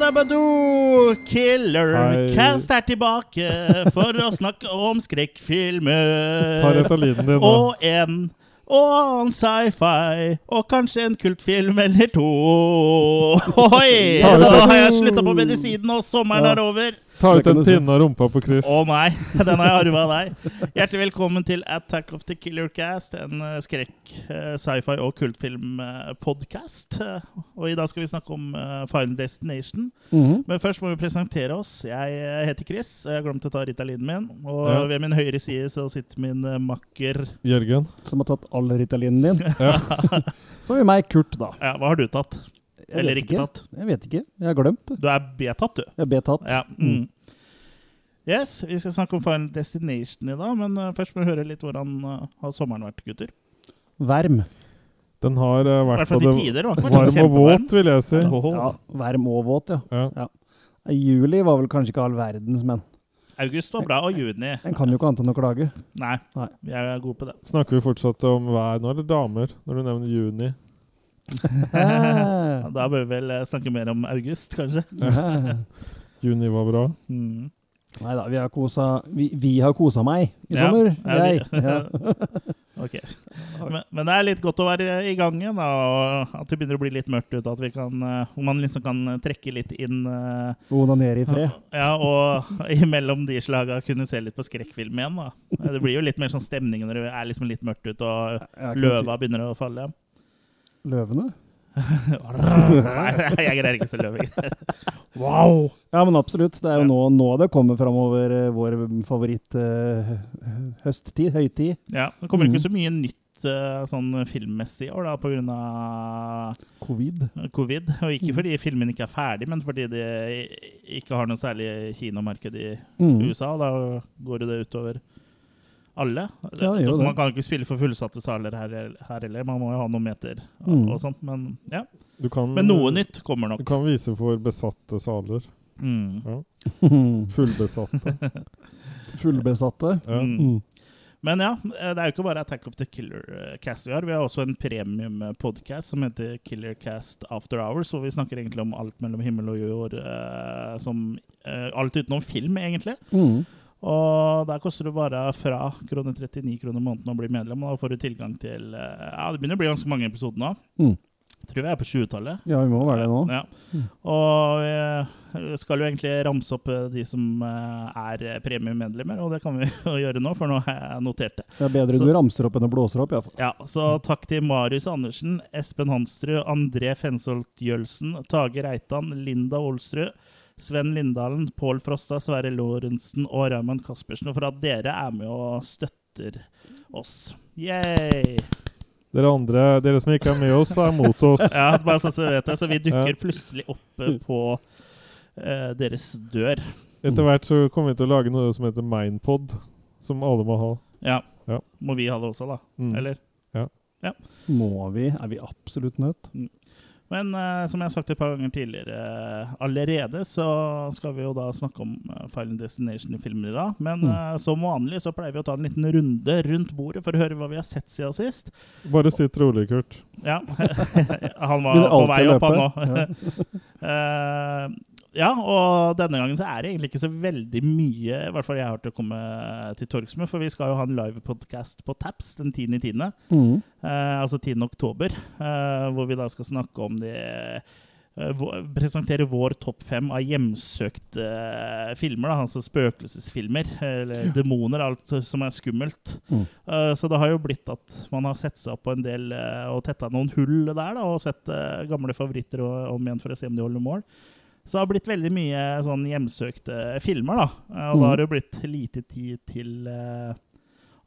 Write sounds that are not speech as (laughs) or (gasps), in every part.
Jabba-dabba-doo! Killer Hei. Cast er tilbake for å snakke om skrekkfilmer. Din. Og en og annen sci-fi, og kanskje en kultfilm eller to. Oi! Da har jeg slutta på medisinen, og sommeren Ja. er over. Ta ut en pinne av rumpa på Chris. Å nei, (laughs) den har jeg arva av deg. Hjertelig velkommen til Attack of the Killer Cast, en eh, skrekk, eh, sci-fi og kultfilm-podkast. Og i dag skal vi snakke om eh, Final Destination. Mhm. Men først må vi presentere oss. Jeg eh, heter Chris, og jeg har glemt å ta Ritalinen min. Og Ja. ved min høyre side så sitter min eh, makker Jørgen. Som har tatt all Ritalinen din. (laughs) Ja. Så har vi meg, Kurt, da. Ja, hva har du tatt? Jeg Eller vet ikke tatt? Jeg vet ikke. Jeg har glemt det. Du er B-tatt, du. Jeg er betatt. Ja. Mm. Yes, vi skal snakke om Final Destination i dag, men eh, først må vi høre litt hvordan eh, har sommeren vært, gutter. Varm. Den har uh, vært på det tider. ikke varm og våt, vil jeg si. Ja, varm og våt, ja. Ja. Juli var vel kanskje ikke all verdens, men August var bra, og juni en kan jo ikke annet enn å klage. Nei, Nei. vi er gode på det. Snakker vi fortsatt om vær nå, eller damer, når du nevner juni? Ja, Da bør vi vel eh, snakke mer om august, kanskje. (laughs) Juni var bra. Mm. Nei da, vi har kosa Vi, vi har kosa meg i Ja, sommer. ja, Jeg. Ja. (laughs) Ok. Men, men det er litt godt å være i gang igjen, og at det begynner å bli litt mørkt ute. At vi kan, eh, man liksom kan trekke litt inn eh, Onanere i fred. (laughs) Ja, og imellom de slaga kunne se litt på skrekkfilm igjen. da. Det blir jo litt mer sånn stemning når det er liksom litt mørkt ute og løva begynner å falle. Løvene? Nei, jeg greier ikke å se løver. Wow! Ja, men absolutt. Det er jo Ja. nå, nå det kommer framover eh, vår favoritt uh, høsttid, høytid. Ja, Det kommer ikke Mhm. så mye nytt uh, sånn filmmessig i år da, pga. Covid. covid. Og ikke Mhm. fordi filmen ikke er ferdig, men fordi de ikke har noe særlig kinomarked i Mm. USA. Da går jo det utover alle. Ja, det det. Man kan jo ikke spille for fullsatte saler her, heller. Man må jo ha noen meter og, Mm. og sånt. Men ja. Du kan, Men noe nytt kommer nok. Du kan vise for besatte saler. Mm. (laughs) Fullbesatte. (laughs) Fullbesatte. Ja. Mm. Mm. Men ja, det er jo ikke bare Attack of the Killer eh, Cast vi har. Vi har også en premium-podkast som heter Killer Cast After Hours, hvor vi snakker egentlig om alt mellom himmel og jord. Uh, som, uh, alt utenom film, egentlig. Mm. Og der koster det bare fra kroner 39 kroner måneden å bli medlem. Og da får du tilgang til eh, Ja, det begynner å bli ganske mange episoder nå. Mm. Tror vi er på 20-tallet. Ja, vi må være det nå. Ja. Mm. Og vi skal jo egentlig ramse opp eh, de som eh, er premiemedlemmer, og det kan vi (laughs) jo gjøre nå, for nå har jeg notert det. Det er bedre Så- du ramser opp enn å blåser opp, iallfall. Ja, så takk til Marius Andersen, Espen Hansrud, André Fensholt Jølsen, Tage Reitan, Linda Olsrud, Sven Lindalen, Pål Frosta, Sverre Lorentzen og Raymond Caspersen, og for at dere er med og støtter oss. Yay! Dere andre, dere som ikke er med oss, er mot oss. (laughs) Ja, bare så du vet det. Så vi dukker Ja. plutselig opp eh, på uh, deres dør. Etter hvert så kommer vi til å lage noe som heter Mindpod, som alle må ha. Ja. Ja. Må vi ha det også, da? Mm. Eller? Må vi? Er vi absolutt nødt? Men uh, som jeg har sagt et par ganger tidligere uh, allerede, så skal vi jo da snakke om uh, Final Destination i filmen i dag. Men Mm. eh, som vanlig så pleier vi å ta en liten runde rundt bordet for å høre hva vi har sett siden sist. Bare sitt rolig, Kurt. Ja, (laughs) Han var på vei opp, han nå. (laughs) Ja, og denne gangen så er det egentlig ikke så veldig mye i hvert fall jeg har til å komme til torgs med, for vi skal jo ha en livepodkast på Taps den 10.10. Mm. Eh, altså 10. oktober, eh, hvor vi da skal snakke om de eh, Presentere vår topp fem av hjemsøkte eh, filmer. Da, altså spøkelsesfilmer, eller demoner, alt som er skummelt. Mm. Eh, så det har jo blitt at man har sett seg opp på en del eh, og tetta noen hull der, da, og sett gamle favoritter og- om igjen for å se om de holder mål. Så det har blitt veldig mye sånn hjemsøkte filmer, da. Eh, og Mm. da har det jo blitt lite tid til uh,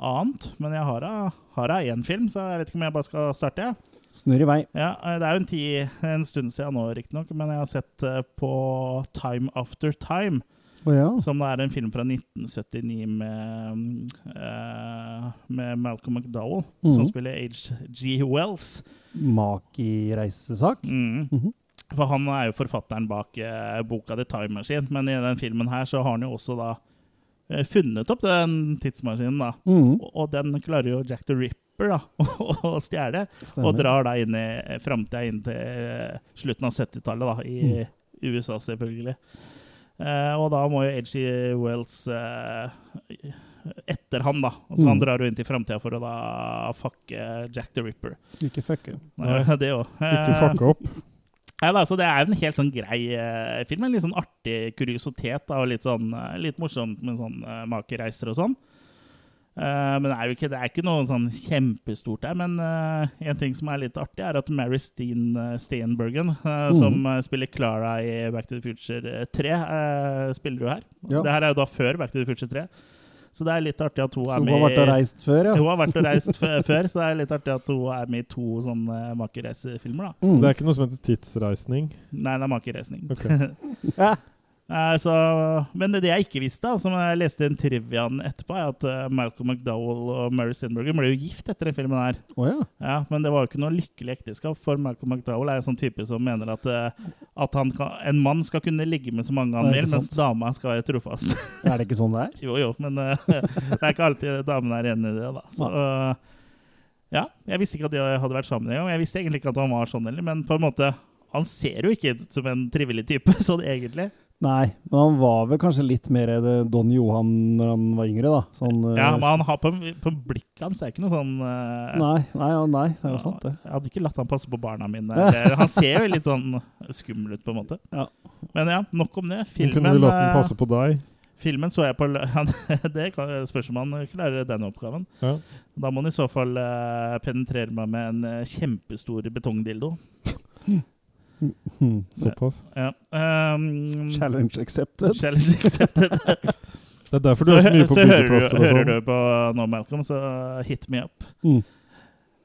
annet. Men jeg har da- én film, så jeg vet ikke om jeg bare skal starte. jeg. Snurr i vei. Ja, eh, Det er jo en, tid, en stund siden nå, riktignok, men jeg har sett uh, på Time After Time. Å ja. Som det er en film fra 1979 med, mm, eh, med Malcolm McDowell, som Mhm. spiller H.G. Wells. Maki-reisesak. Mm. Mhm. For han er jo forfatteren bak eh, boka The Time Machine, men i den filmen her så har han jo også da eh, funnet opp den tidsmaskinen, da. Mm. Og, og den klarer jo Jack the Ripper da, (laughs) å stjele. Og drar da inn i framtida, inn til eh, slutten av 70-tallet, da, i USA, selvfølgelig. Eh, og da må jo Edgy Wells eh, etter han, da. Altså, Han Mm. drar jo inn til framtida for å da fucke Jack the Ripper. Ikke fucke. Nei. (laughs) Eh, det òg. Ikke fucke opp. Nei, da, så Det er en helt sånn grei eh, film. En litt sånn artig kuriositet. Da, og litt, sånn, eh, litt morsomt med sånn uh, makereiser og sånn. Uh, men det er jo ikke, det er ikke noe sånn kjempestort der. Men uh, en ting som er litt artig, er at Mary Steen, uh, Steenbergen, eh, Mhm. som eh, spiller Clara i Back to the Future 3, eh, spiller jo her. Ja. Det her er jo da før Back to the Future 3. Så det er litt artig at hun Så er hun med har vært og reist før, ja. Hun har vært og reist før, så det er litt artig at hun er med i to sånne makereisefilmer. da. Mm. Det er ikke noe som heter tidsreisning. Nei, det er makereisning. Ok. (laughs) Eh, så, men det jeg ikke visste, som jeg leste i en triviaen etterpå, er at eh, Malcolm McDowell og Mary Stenberger ble jo gift etter den filmen her. Oh, ja. Ja, Men det var jo ikke noe lykkelig ekteskap, for Malcolm McDowell er en sånn type som mener at, eh, at han kan, en mann skal kunne ligge med så mange han vil, mens dama skal være trofast. (laughs) Er det ikke sånn det er? jo, jo, men (laughs) det er ikke alltid damene er enig i det, da. Så, ja, jeg visste ikke at de hadde vært sammen engang. Jeg visste egentlig ikke at han var sånn heller, men på en måte Han ser jo ikke ut som en trivelig type, (laughs) sånn egentlig. Nei, men han var vel kanskje litt mer Don Johan når han var yngre, da. Sånn, eh, Ja, men han har på, på blikket hans er ikke noe sånn uh, Nei, nei, nei, det er jo sant, det. Jeg hadde ikke latt han passe på barna mine. (laughs) Eller, Han ser jo litt sånn skummel ut, på en måte. Ja. Men ja, nok om det. Men Filmen, Kunne du latt den eh, passe på deg? filmen så jeg på (laughs) Det kan, spørs om han klarer den oppgaven. Ja. Da må han i så fall eh, penetrere meg med en eh, kjempestor betongdildo. (laughs) Såpass. Ja. Um, Challenge accepted. Challenge accepted. (laughs) Det er derfor du så er så mye på så byggeplasser og hører sånn. du på nå, Malcolm, så hit me up. Mm.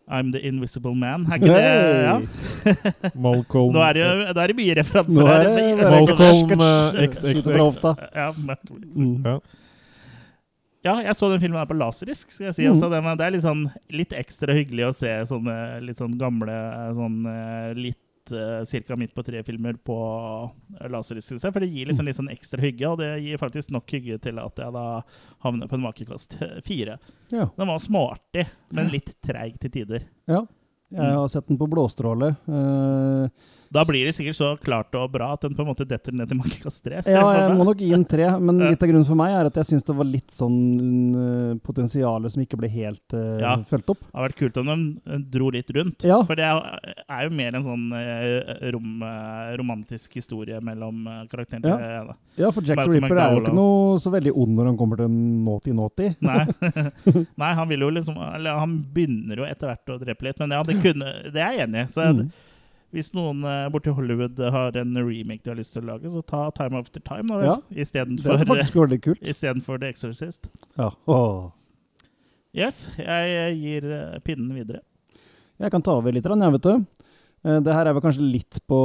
I'm the invisible man. Er ikke det ja? (laughs) Malcolm Nå er det jo da er det mye referanser er her. Malcolm XXX. Ja, Malcolm XXX Mm. Ja. ja, jeg så den filmen her på laserisk. skal jeg si. Mm. Altså, den, er- det er litt, sånn, litt ekstra hyggelig å se sånne litt sånn gamle sånn eh, litt uh, Cirka midt på tre-filmer på eh, laserisk. synes For det gir liksom litt sånn ekstra hygge, og det gir faktisk nok hygge til at jeg da havner på en makekast (laughs) fire. Ja. Den var smartig, men litt treig til tider. ja. Jeg har sett den på blåstråle. Eh, Da blir det sikkert så klart og bra at den på en måte detter ned til makekast tre. ja, jeg må nok gi en tre, men (laughs) litt av grunnen for meg er at jeg syns det var litt sånn Potensialet potensial som ikke ble helt uh, Ja. fulgt opp. Det hadde vært kult om de eh, dro litt rundt. Ja. For det er, jo mer en sånn eh, rom, eh, romantisk historie mellom eh, karakterene. Ja. Ja, for Jack the Ripper er jo ikke noe så veldig ond når han kommer til naughty-naughty. (laughs) Nei. (laughs) Nei, han vil jo liksom Eller han begynner jo etter hvert å drepe litt, men ja, det kunne Det er jeg enig i. Så Mm. Hvis noen uh, borti Hollywood har en remake de har lyst til å lage, så ta Time After Time, da. Ja. (laughs) Istedenfor The Exorcist. Ja. Oh. Yes, jeg eh, gir eh, pinnen videre. Jeg kan ta over litt, jeg, vet du. Eh, Det her er vel kanskje litt på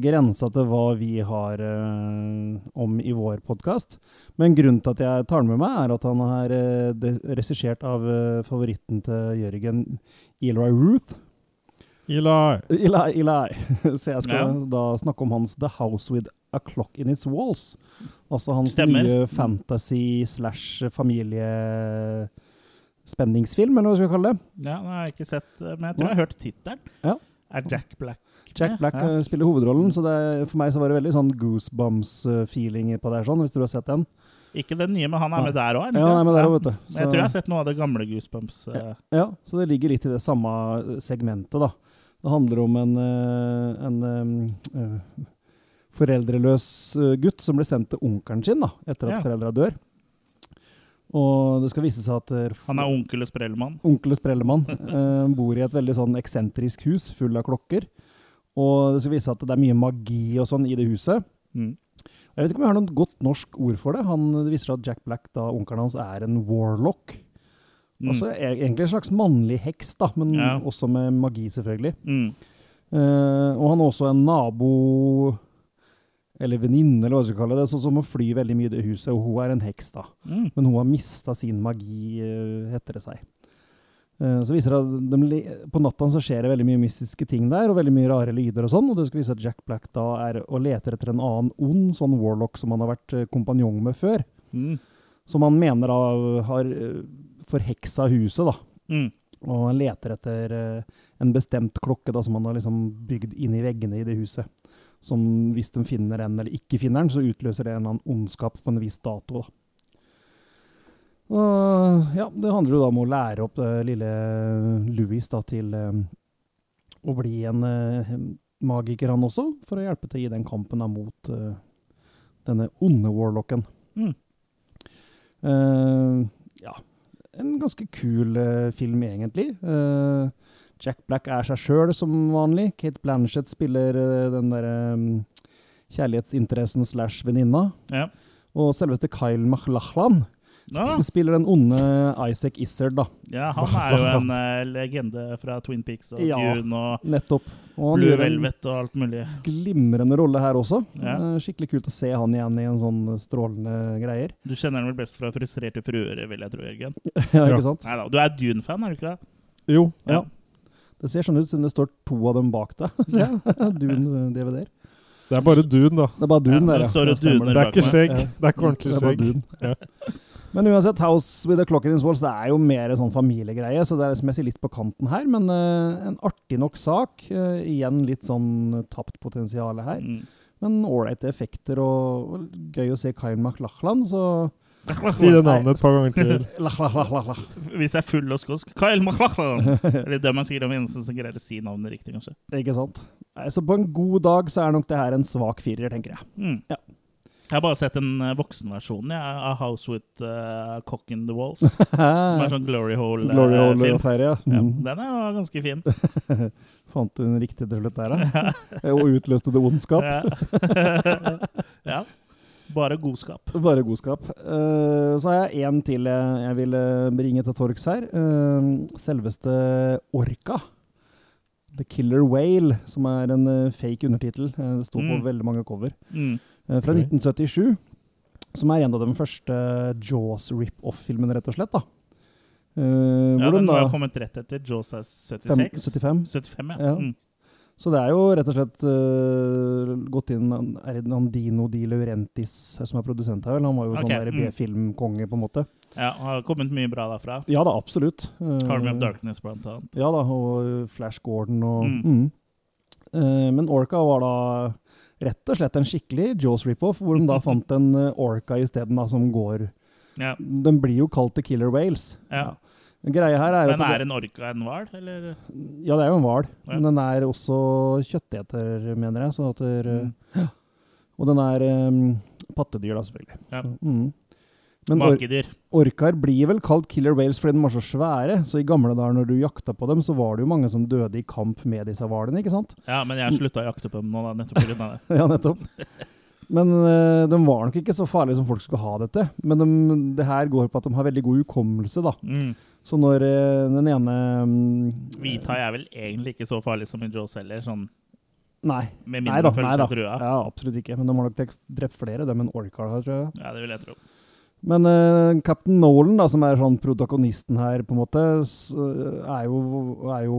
grensa til hva vi har eh, om i vår podkast. Men grunnen til at jeg tar den med meg, er at han er eh, regissert av eh, favoritten til Jørgen, Eloy Ruth. Eli. Eli, Eli. (laughs) Så jeg skal Ja. da snakke om hans The House With A Clock In Its Walls. Altså hans Stemmer. nye fantasy slash familiespenningsfilm, eller hva skal vi kalle det. Ja, den har jeg ikke sett, eh, men jeg tror jeg har hørt tittelen. Ja. Er Jack Black Jack? Black Ja. eh, spiller hovedrollen, så det, for meg så var det veldig sånn goosebumps-feeling på det her, sånn, hvis du har sett den. Ikke den nye, men han er med der òg? Ja, han er med der også, vet du. Men jeg tror jeg har sett noe av det gamle Goosebumps. Ja, Ja, så det ligger litt i det samme eh, segmentet, da. Det handler om en, en, en eh, eh, foreldreløs eh, gutt som blir sendt til onkelen sin da, etter at Ja. foreldra dør. Og det skal vise seg at eh, Han er onkel og sprellmann. Onkel Sprellemann eh, bor i et veldig sånn eksentrisk hus full av klokker. Og det skal vise seg at det er mye magi og sånn i det huset. Mm. Jeg vet ikke om jeg har noe godt norsk ord for det. Han, det viser seg at Jack Black, da onkelen hans, er en warlock. Mm. Altså e- egentlig en slags mannlig heks, da, men Ja. også med magi, selvfølgelig. Mm. Uh, og han er også en nabo, eller venninne, eller hva du skal kalle det, sånn som må fly veldig mye i det huset, og hun er en heks, da. Mm. Men hun har mista sin magi, eh, heter det seg. Uh, Så viser det at de, På natta så skjer det veldig mye mystiske ting der, og veldig mye rare lyder og sånn. Og det skal vise at Jack Black da er og leter etter en annen ond sånn warlock som han har vært kompanjong med før. Mm. Som han mener da har forheksa huset, da. Mm. Og han leter etter uh, en bestemt klokke da som han har liksom bygd inn i veggene i det huset. Som hvis de finner den eller ikke finner den, så utløser det en eller annen ondskap på en viss dato. da. Og ja, det handler jo da om å lære opp det lille Louis da til eh, å bli en uh, magiker, han også, for å hjelpe til i den kampen da mot denne onde warlocken. Mm. Uh, en ganske kul uh, film, egentlig. Uh, Jack Black er seg sjøl som vanlig. Kate Blanchett spiller uh, den derre um, kjærlighetsinteressen slash venninna. Ja. Og selveste Kyle MacLachlan Ja, spiller den onde Isaac Izzard, da. ja, han er jo en eh, legende fra Twin Peaks og Ja. Dune og Nettopp. Og han Blue gjør en Velvet og alt mulig. glimrende rolle her også. Ja. Eh, Skikkelig kult å se han igjen i en sånn strålende greier. Du kjenner den vel best fra Frustrerte fruer, vil jeg tro, Jørgen. (laughs) ja, ikke sant? Neida, du er Dune-fan, er du ikke det? Jo. Ja. Det ser sånn ut siden det står to av dem bak deg. (laughs) ser jeg. Dune-DVD-er. Det er bare Dune, da. Det er bare Dune Ja, der, det står jo stemmer Det er ikke meg. skjegg. Ja. Det er ikke ordentlig Det er bare skjegg. Dune. Men uansett, House with a Clock in its Walls det er jo mer sånn familiegreie, så det er som jeg sier litt på kanten her. Men uh, en artig nok sak. Uh, igjen litt sånn tapt potensial her. Mm. Men ålreite effekter og, og gøy å se Kyle MacLachlan, så Si det navnet et par ganger til. (laughs) lach, lach, lach, lach, lach. Hvis jeg er full og skotsk Kyle MacLachlan! Eller dem er sikkert de eneste som greier å si navnet riktig, kanskje. Ikke sant? Nei, så på en god dag så er nok det her en svak firer, tenker jeg. Mm. Ja. Jeg har bare sett en uh, voksenversjon ja, av House with uh, Cock in the Walls. (laughs) Som er sånn Glory Hole-film. Glory Hole-affære, ja. ja, Mm. den er jo ganske fin. (laughs) Fant du den riktig til slutt der, da? (laughs) Og utløste det ondskap? Ja. ja. Bare godskap. Bare godskap. Uh, så har jeg én til jeg, jeg vil eh, bringe til torgs her. Uh, selveste Orca. The Killer Whale, som er en eh, fake undertittel. Eh, det sto på Mm. veldig mange cover. Mm. Eh, fra Ok. 1977. Som er en av de første Jaws rip-off-filmene, rett og slett. da. Uh, Ja, den må ha kommet rett etter Jaws er fem- 76. 75. 75, ja. Ja. Mm. Så det er jo rett og slett uh, gått inn Er det Andino Di Laurentis som er produsent her? vel? Han var jo okay. sånn der mm. B-filmkonge, på en måte. ja. Har kommet mye bra derfra. Ja da, absolutt. Uh, Army of Darkness, blant annet. Ja da, og Flash Gordon og Mm. mm. Uh, Men Orca var da rett og slett en skikkelig Jaws rip-off, hvor de da (laughs) fant en eh, Orca isteden, som går Ja. Den blir jo kalt The Killer Whales. Ja. Greia her er Men er en orca en hval, eller? Ja, det er jo en hval, Ja. men den er også kjøtteter, mener jeg. Der, Mm. (gasps) Og den er um, pattedyr, da, selvfølgelig. Ja. Så, mm. Men or orkaer blir vel kalt killer whales fordi de var så svære. Så i gamle dager når du jakta på dem, så var det jo mange som døde i kamp med disse hvalene, ikke sant? Ja, men jeg slutta å jakte på dem nå, da, nettopp pga. det. (laughs) ja, nettopp. Men eh, de var nok ikke så farlige som folk skulle ha det til. Men de, det her går på at de har veldig god hukommelse, da. Mm. Så når eh, den ene mm, Hvithai er vel egentlig ikke så farlig som i Joe heller, sånn Nei. med Nei mindre da, nei da. Ja, absolutt ikke. Men de har nok drept- flere, dem enn orkaer har, tror jeg. Ja, det vil jeg tro. Men uh, Captain Nolan, da, som er sånn protagonisten her, på en måte, er jo, er jo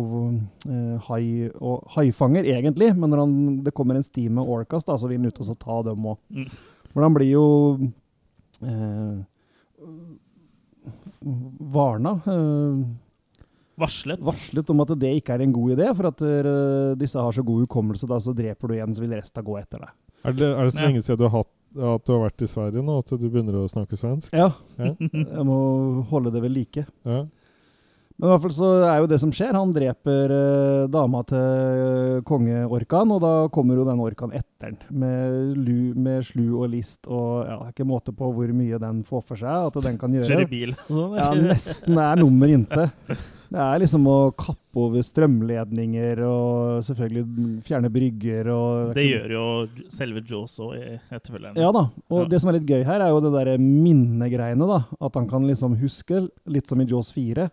uh, hai og haifanger, egentlig. Men når han, det kommer en sti med orcas, da, så vil han ut og så ta dem òg. Mm. For han blir jo uh, varna. Uh, Varslet. varslet om at det ikke er en god idé, for at eh, disse har så god hukommelse, da, så dreper du en, så vil resten gå etter deg. Er det, er det så lenge siden du har, hatt, at du har vært i Sverige nå, at du begynner å snakke svensk? Ja, Ja. (laughs) jeg må holde det ved like. Ja. Men i hvert fall så er jo det som skjer. Han dreper eh, dama til kongeorkaen, og da kommer jo den orkaen etter den. Med, lu, med slu og list og ja, det er ikke måte på hvor mye den får for seg at den kan Kjører gjøre. bil. Sånn, Ja, nesten er nummer inte. (laughs) Det er liksom å kappe over strømledninger og selvfølgelig fjerne brygger og Det gjør jo selve Jaws òg i etterfølgeren. Ja da. Og Ja. det som er litt gøy her, er jo det derre minnegreiene, da. At han kan liksom huske, litt som i Jaws 4.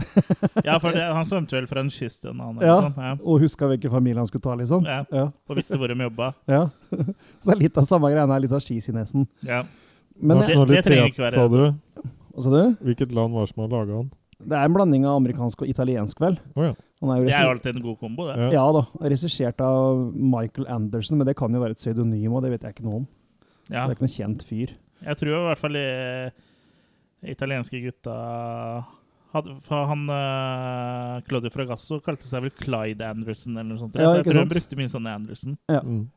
(laughs) Ja, for det, han svømte vel fra en kyst til en annen. Ja. Liksom. Ja. Og huska hvilken familie han skulle ta, liksom. Ja. Ja. Og visste hvor de jobba. (laughs) ja. (laughs) Så det er litt av samme greiene her, litt av skis i nesen. Ja. Men det- det, det trenger ikke være- sa du? hva sa du? Hvilket land var det som har laga den? Det er en blanding av amerikansk og italiensk, vel. Oh, ja. Er Det er jo alltid en god kombo, det. Ja. ja da. Regissert av Michael Anderson, men det kan jo være et pseudonym, og det vet jeg ikke noe om. Ja. Det er ikke noe kjent fyr. Jeg tror i hvert fall de italienske gutta hadde, for han uh, Claudio Fragasso kalte seg vel Clyde Anderson eller noe sånt. Ja, så jeg tror han brukte mye sånn Anderson. Ja. Mm.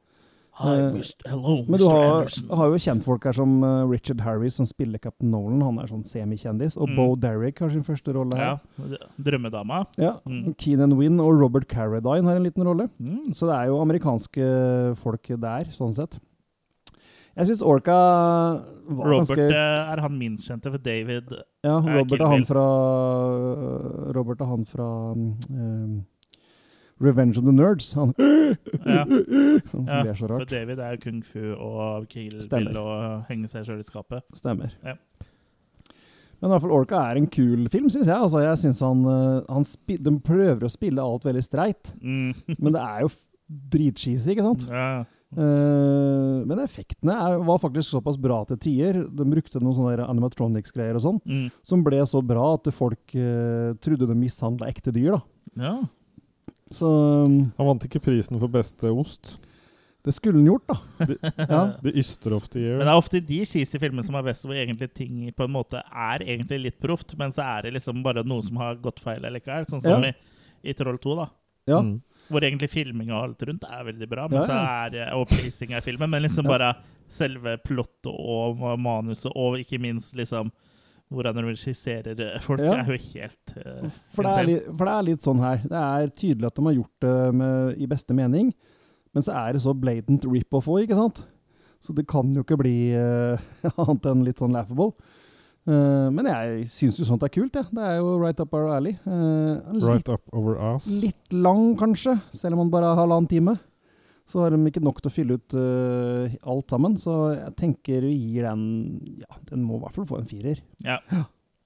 Hi, Eh, Mr. Hello, Men du har, har jo kjentfolk her som eh, Richard Harris, som spiller Captain Nolan. Han er sånn semikjendis. Og Mm. Bo Derrick har sin første rolle Ja, her. Drømmedama. Ja. Mm. Keenan Wynn og Robert Carradine har en liten rolle. Mm. Så det er jo amerikanske folk der, sånn sett. Jeg syns Orca var Robert ganske Robert er han minst kjente for David. Ja, er Robert er han fra Robert er han fra um, Revenge of the Nerds. Han, Ja. (laughs) som Ja, så for. David er kung fu og kill Vil bill og henge seg sjøl i skapet. Stemmer. Ja. Men i hvert fall Orca er en kul film, syns jeg. Altså, jeg synes han, eh, han De prøver å spille alt veldig streit, Mm. men det er jo dritcheesy, ikke sant? ja. Uh, men effektene er, var faktisk såpass bra til tider. De brukte noen sånne animatronics-greier og sånn, Mm. som ble så bra at folk uh, trodde de mishandla ekte dyr. da. ja. Så um, Han vant ikke prisen for beste ost. det skulle han gjort, da. De, (laughs) Ja. de yster ofte i Men det er ofte de cheesy filmene som er best, hvor egentlig ting på en måte er egentlig litt proft, men så er det liksom bare noe som har gått feil likevel. Sånn som Ja. i, i Troll 2, da. Ja. Mm. Hvor egentlig filming og alt rundt er veldig bra, men Ja, så er og pacing av filmen, men liksom Ja. bare selve plottet og manuset, og ikke minst liksom hvordan de regisserer folk, Ja. er jo helt uh, For det, er litt, for det er litt sånn her. Det er tydelig at de har gjort det med, i beste mening, men så er det så blatant rip-off òg, ikke sant? Så det kan jo ikke bli uh, (laughs) annet enn litt sånn laughable. Uh, men jeg syns jo sånt er kult, jeg. Det er jo right up our alley. Uh, litt, Right up over us. litt lang, kanskje, selv om man bare har halvannen time. Så har de ikke nok til å fylle ut uh, alt sammen, så jeg tenker vi gir den Ja, den må i hvert fall få en firer. Ja.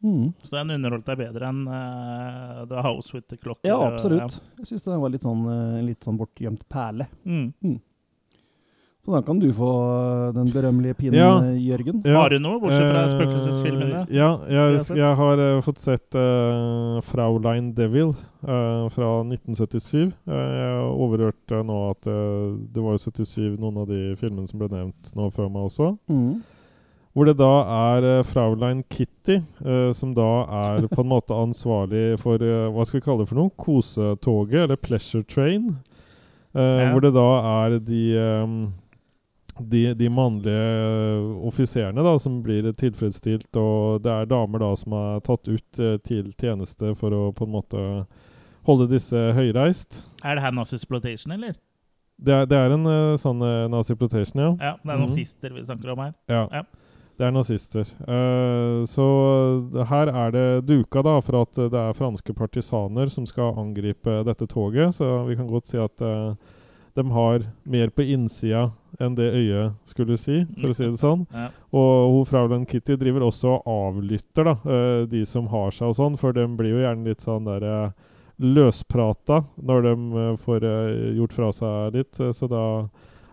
Mm. Så den underholdt deg bedre enn uh, The House with the Clock. Ja, absolutt. absolutt. Jeg syns den var litt sånn, eh, en litt sånn bortgjemt perle. Mm. Mm. Så da kan du få eh, den berømmelige pinen, Ja. eh, Jørgen. Ja. Har du noe, bortsett fra Eh, spøkelsesfilmene? Ja, jeg, jeg har eh, fått sett eh, Fraulein Devil eh, fra 1977. Eh, jeg overhørte nå at eh, det var jo 77 noen av de filmene som ble nevnt nå før meg også. Mm. Hvor det da er eh, Fraulein Kitty eh, som da er på en måte ansvarlig for eh, Hva skal vi kalle det for noe? Kosetoget, eller Pleasure Train. Eh, Ja. Hvor det da er de um, de, de mannlige offiserene da, som blir tilfredsstilt, og det er damer da som er tatt ut til tjeneste for å på en måte holde disse høyreist. Er det her Nazi-exploitation, eller? Det er, det er en eh, sånn uh, nazi-plotation, ja. Ja, det er nazister nazister vi snakker om her. Ja. Ja. Det er nazister. Uh, så her er det duka da for at det er franske partisaner som skal angripe dette toget, så vi kan godt si at uh, de har mer på innsida enn det øyet skulle si, for å si det sånn. (laughs) Ja. Og hun Fraulein Kitty driver også og avlytter da, eh, de som har seg og sånn, for de blir jo gjerne litt sånn der eh, løsprata når de eh, får eh, gjort fra seg litt. eh, så da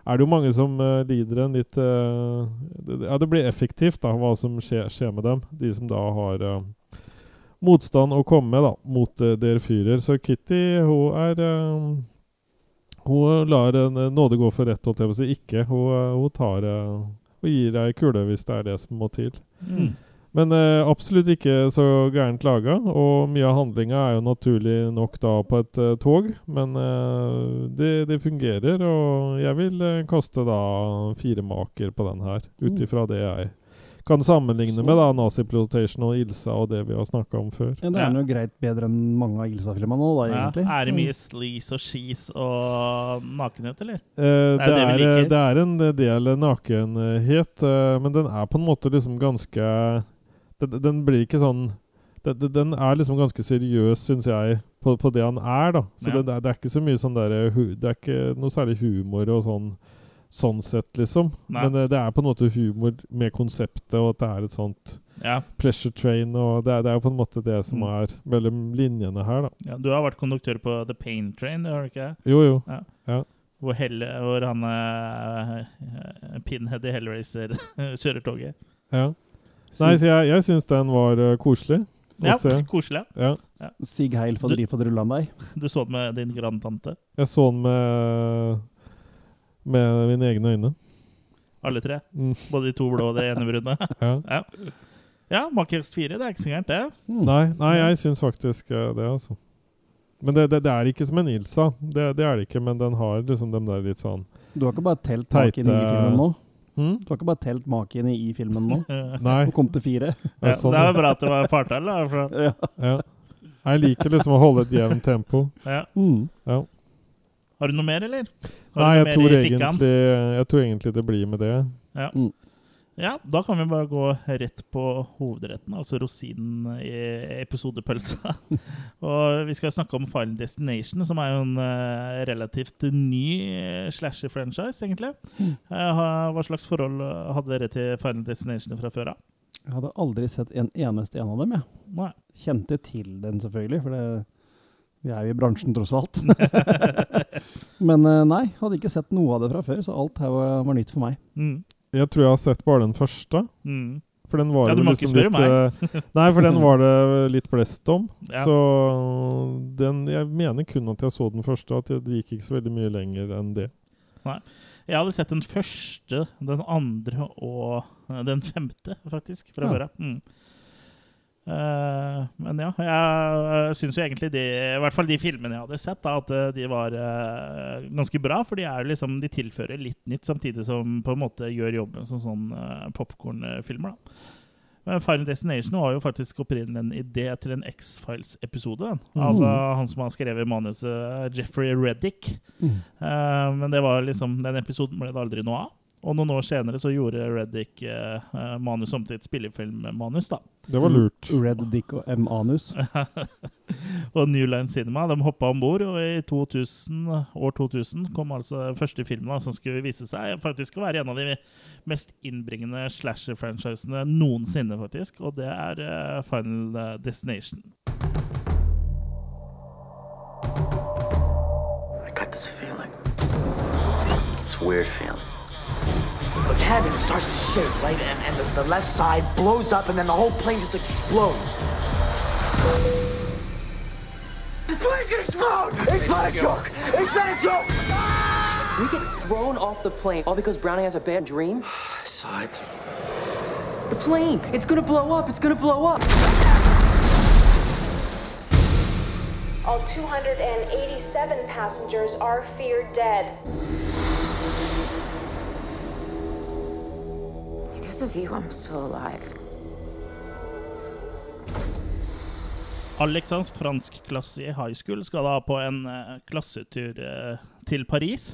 er det jo mange som lider en litt Ja, det blir effektivt da, hva som skjer, skjer med dem. De som da har motstand å komme med da, mot der fyrer. Så Kitty, hun er Hun lar en nåde gå for rett, holdt jeg på å si. Ikke. Hun, hun tar og gir deg kule hvis det er det som må til. Mm. Men eh, absolutt ikke så gærent laga, og mye av handlinga er jo naturlig nok da på et eh, tog. Men eh, det, det fungerer, og jeg vil eh, kaste da fire maker på den her. Ut Mm. ifra det jeg kan sammenligne med da Nazi-Plotation og Ilsa og det vi har snakka om før. Ja, det er noe greit bedre enn mange av Ilsa-filmene nå, da, Ja. egentlig. Er det mye sleaze og skis og nakenhet, eller? Eh, Det er det, er, eh, det er en del nakenhet, eh, men den er på en måte liksom ganske Den, den blir ikke sånn den, den- er liksom ganske seriøs, syns jeg, på, på det han er. da Så Ja. det, det, er, ikke så mye sånn der, hu- Det er ikke noe særlig humor og sånn Sånn sett, liksom. Nei. Men eh, det er på en måte humor med konseptet, og at det er et sånt Ja. pleasure train. Og det er, det er på en måte det som Mm. er mellom linjene her, da. ja. Du har vært konduktør på The Pain Train, har du ikke? Jo, jo. Hvor, Helle, hvor han uh, Pinhead i Hellraiser (laughs) kjører toget. Ja. Nei, så jeg, jeg syns den var uh, koselig. Ja, se. koselig. Ja. Sig heil for de driv for rullan deg. (laughs) Du så den med din grandtante. Jeg så den med med mine egne øyne. Alle tre. Mm, Både de to blå og det ene brune. (laughs) ja. ja. ja, Makers 4, det er ikke så gærent, det. Mm. Nei, nei, jeg syns faktisk eh, det, altså. Men det, det, det er ikke som en Ilsa. Det, det er det ikke, men den har liksom den der litt sånn Du har ikke bare telt tak i den i filmen nå? Hm? Du har ikke bare telt makene i filmen nå? (laughs) Nei. Du kom til fire? Ja, Ja, sånn, det er jo bra at det var partall. Ja. ja. Jeg liker liksom å holde et jevnt tempo. Ja. Mm. Ja. Har du noe mer, eller? Har Nei, jeg tror, i egentlig, jeg tror egentlig det blir med det. Ja, da kan vi bare gå rett på hovedretten, altså rosinen i episodepølsa. (laughs) og vi skal snakke om Final Destination, som er jo en eh, relativt ny eh, slasher-franchise, egentlig. Mm. Eh, hva slags forhold hadde dere til Final Destination fra før av? Jeg hadde aldri sett en eneste en av dem, jeg. Nei. Kjente til den selvfølgelig, for det, vi er jo i bransjen tross alt. (laughs) (laughs) Men nei, hadde ikke sett noe av det fra før, så alt her var, var nytt for meg. Mm. Jeg tror jeg har sett bare den første. Mm. For den var Ja, du må må ikke liksom spørre litt meg. (laughs) Nei, for den var det litt blest om. Ja. Så den Jeg mener kun at jeg så den første, at det det gikk ikke så veldig mye lenger enn det. Nei. Jeg hadde sett den første, den andre og eh, den femte, faktisk, fra Ja. før av. Mm. Eh, men ja, jeg syns jo egentlig de, i hvert fall de filmene jeg hadde sett, da, at eh, de var uh, ganske bra. For de er liksom, de tilfører litt nytt, samtidig som på en måte gjør jobben som sånn uh, popkornfilmer. Men Final Destination var jo faktisk opprinnelig en idé til en X-Files-episode av Mhm. eh, han som har skrevet manuset, Jeffrey Reddick. Mm. Men det var liksom, den episoden ble det aldri noe av. Og noen år senere så gjorde Reddick eh, eh, manus om til et spillefilmmanus. da. Det var lurt. Red Dick og M. Anus. (laughs) og New Line Cinema de hoppa om bord, og i 2000, år 2000 kom altså første filmen da, som skulle vise seg faktisk å være en av de mest innbringende slasher-franchisene noensinne. faktisk, Og det er eh, Final eh, Destination. I got this feeling. It's a weird feeling. The cabin starts to shake, right? And, and the, the left side blows up, and then the whole plane just explodes. The plane's gonna explode! It's not a joke! It's not a joke! We get thrown off the plane all because Brownie has a bad dream? I saw it. The plane! It's gonna blow up! It's gonna blow up! All 287 passengers are feared dead. Because of you, I'm still alive. Alex hans franskklasse i high school skal da på en uh, klassetur uh, til Paris.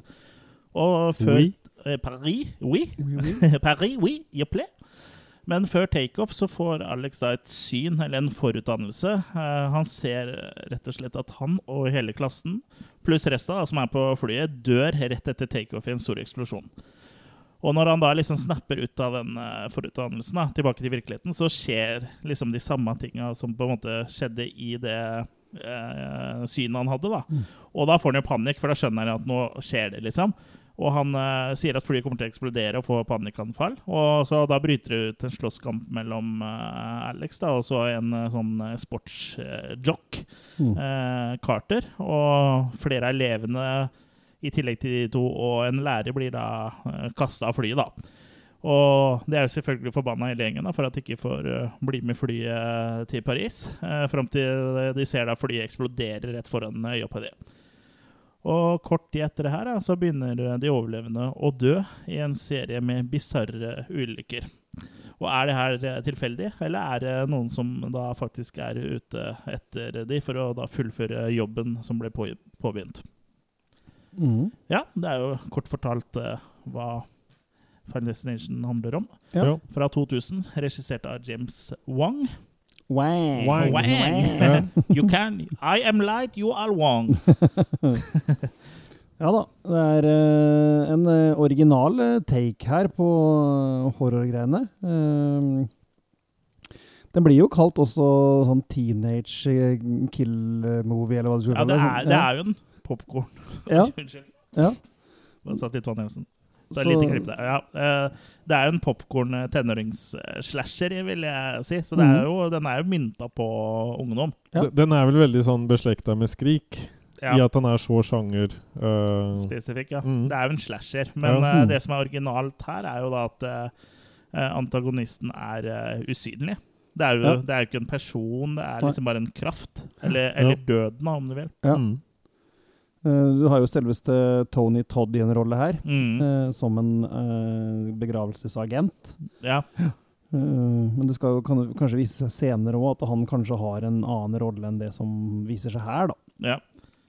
Og før Oui. uh, Paris? Oui. (laughs) Paris, oui, je plais. Men før takeoff så får Alex da et syn, eller en forutdannelse. Han ser rett og slett at han og hele klassen, pluss resten da, som er på flyet, dør rett etter takeoff i en stor eksplosjon. Og når han da liksom snapper ut av den uh, forutdannelsen da, tilbake til virkeligheten, så skjer liksom de samme tinga som på en måte skjedde i det eh, synet han hadde. da. Og da får han jo panikk, for da skjønner han at nå skjer det, liksom. Og han eh, sier at flyet kommer til å eksplodere og få panikkanfall. Og så da bryter det ut en slåsskamp mellom eh, Alex da, og så en eh, sånn eh, sportsjock, Mm. eh, Carter. Og flere av elevene i tillegg til de to, og en lærer blir da uh, kasta av flyet, da. Og det er jo selvfølgelig forbanna hele gjengen da, for at de ikke får uh, bli med flyet til Paris. Uh, Fram til de ser da flyet eksploderer rett foran øya på det. Og kort tid etter det her da, så begynner de overlevende å dø i en serie med bisarre ulykker. Og Er det her eh, tilfeldig, eller er det noen som da faktisk er ute etter de for å da fullføre jobben som ble på, påbegynt? Mm. Ja, det er jo kort fortalt uh, hva Final Destination handler om. Ja. Fra 2000, regissert av James Wang. Wang. Wang. Wang. (laughs) you can I am light, you are Wong. (laughs) Ja da. Det er uh, en eh, original take her på uh, horrorgreiene. Eh, den blir jo kalt også sånn teenage eh, kill-movie, eller hva du skulle Ja, det er, det er jo en popkorn. Ja. (laughs) Unnskyld. Ja. Bare satt litt vann i halsen. Det er Så- klipp der. Ja, eh, det er en popkorn tenåringsslasher, vil jeg si. Så det er Mhm. jo, den er jo mynta på ungdom. Ja. Den er vel veldig sånn beslekta med Skrik, Ja. i at han er så sjanger. uh, spesifikk, ja. Mm. Det er jo en slasher. Men Ja. eh, Mm. det som er originalt her, er jo da at eh, eh, antagonisten er eh, usynlig. Det er jo, Ja. det er jo ikke en person, det er liksom bare en kraft. Eller, eller døden, om du vil. Ja. Mm. Eh, du har jo selveste Tony Todd i en rolle her, Mm. eh, som en eh, begravelsesagent. Ja. Eh, men det skal jo kan, kanskje vise seg senere òg at han kanskje har en annen rolle enn det som viser seg her, da. Ja.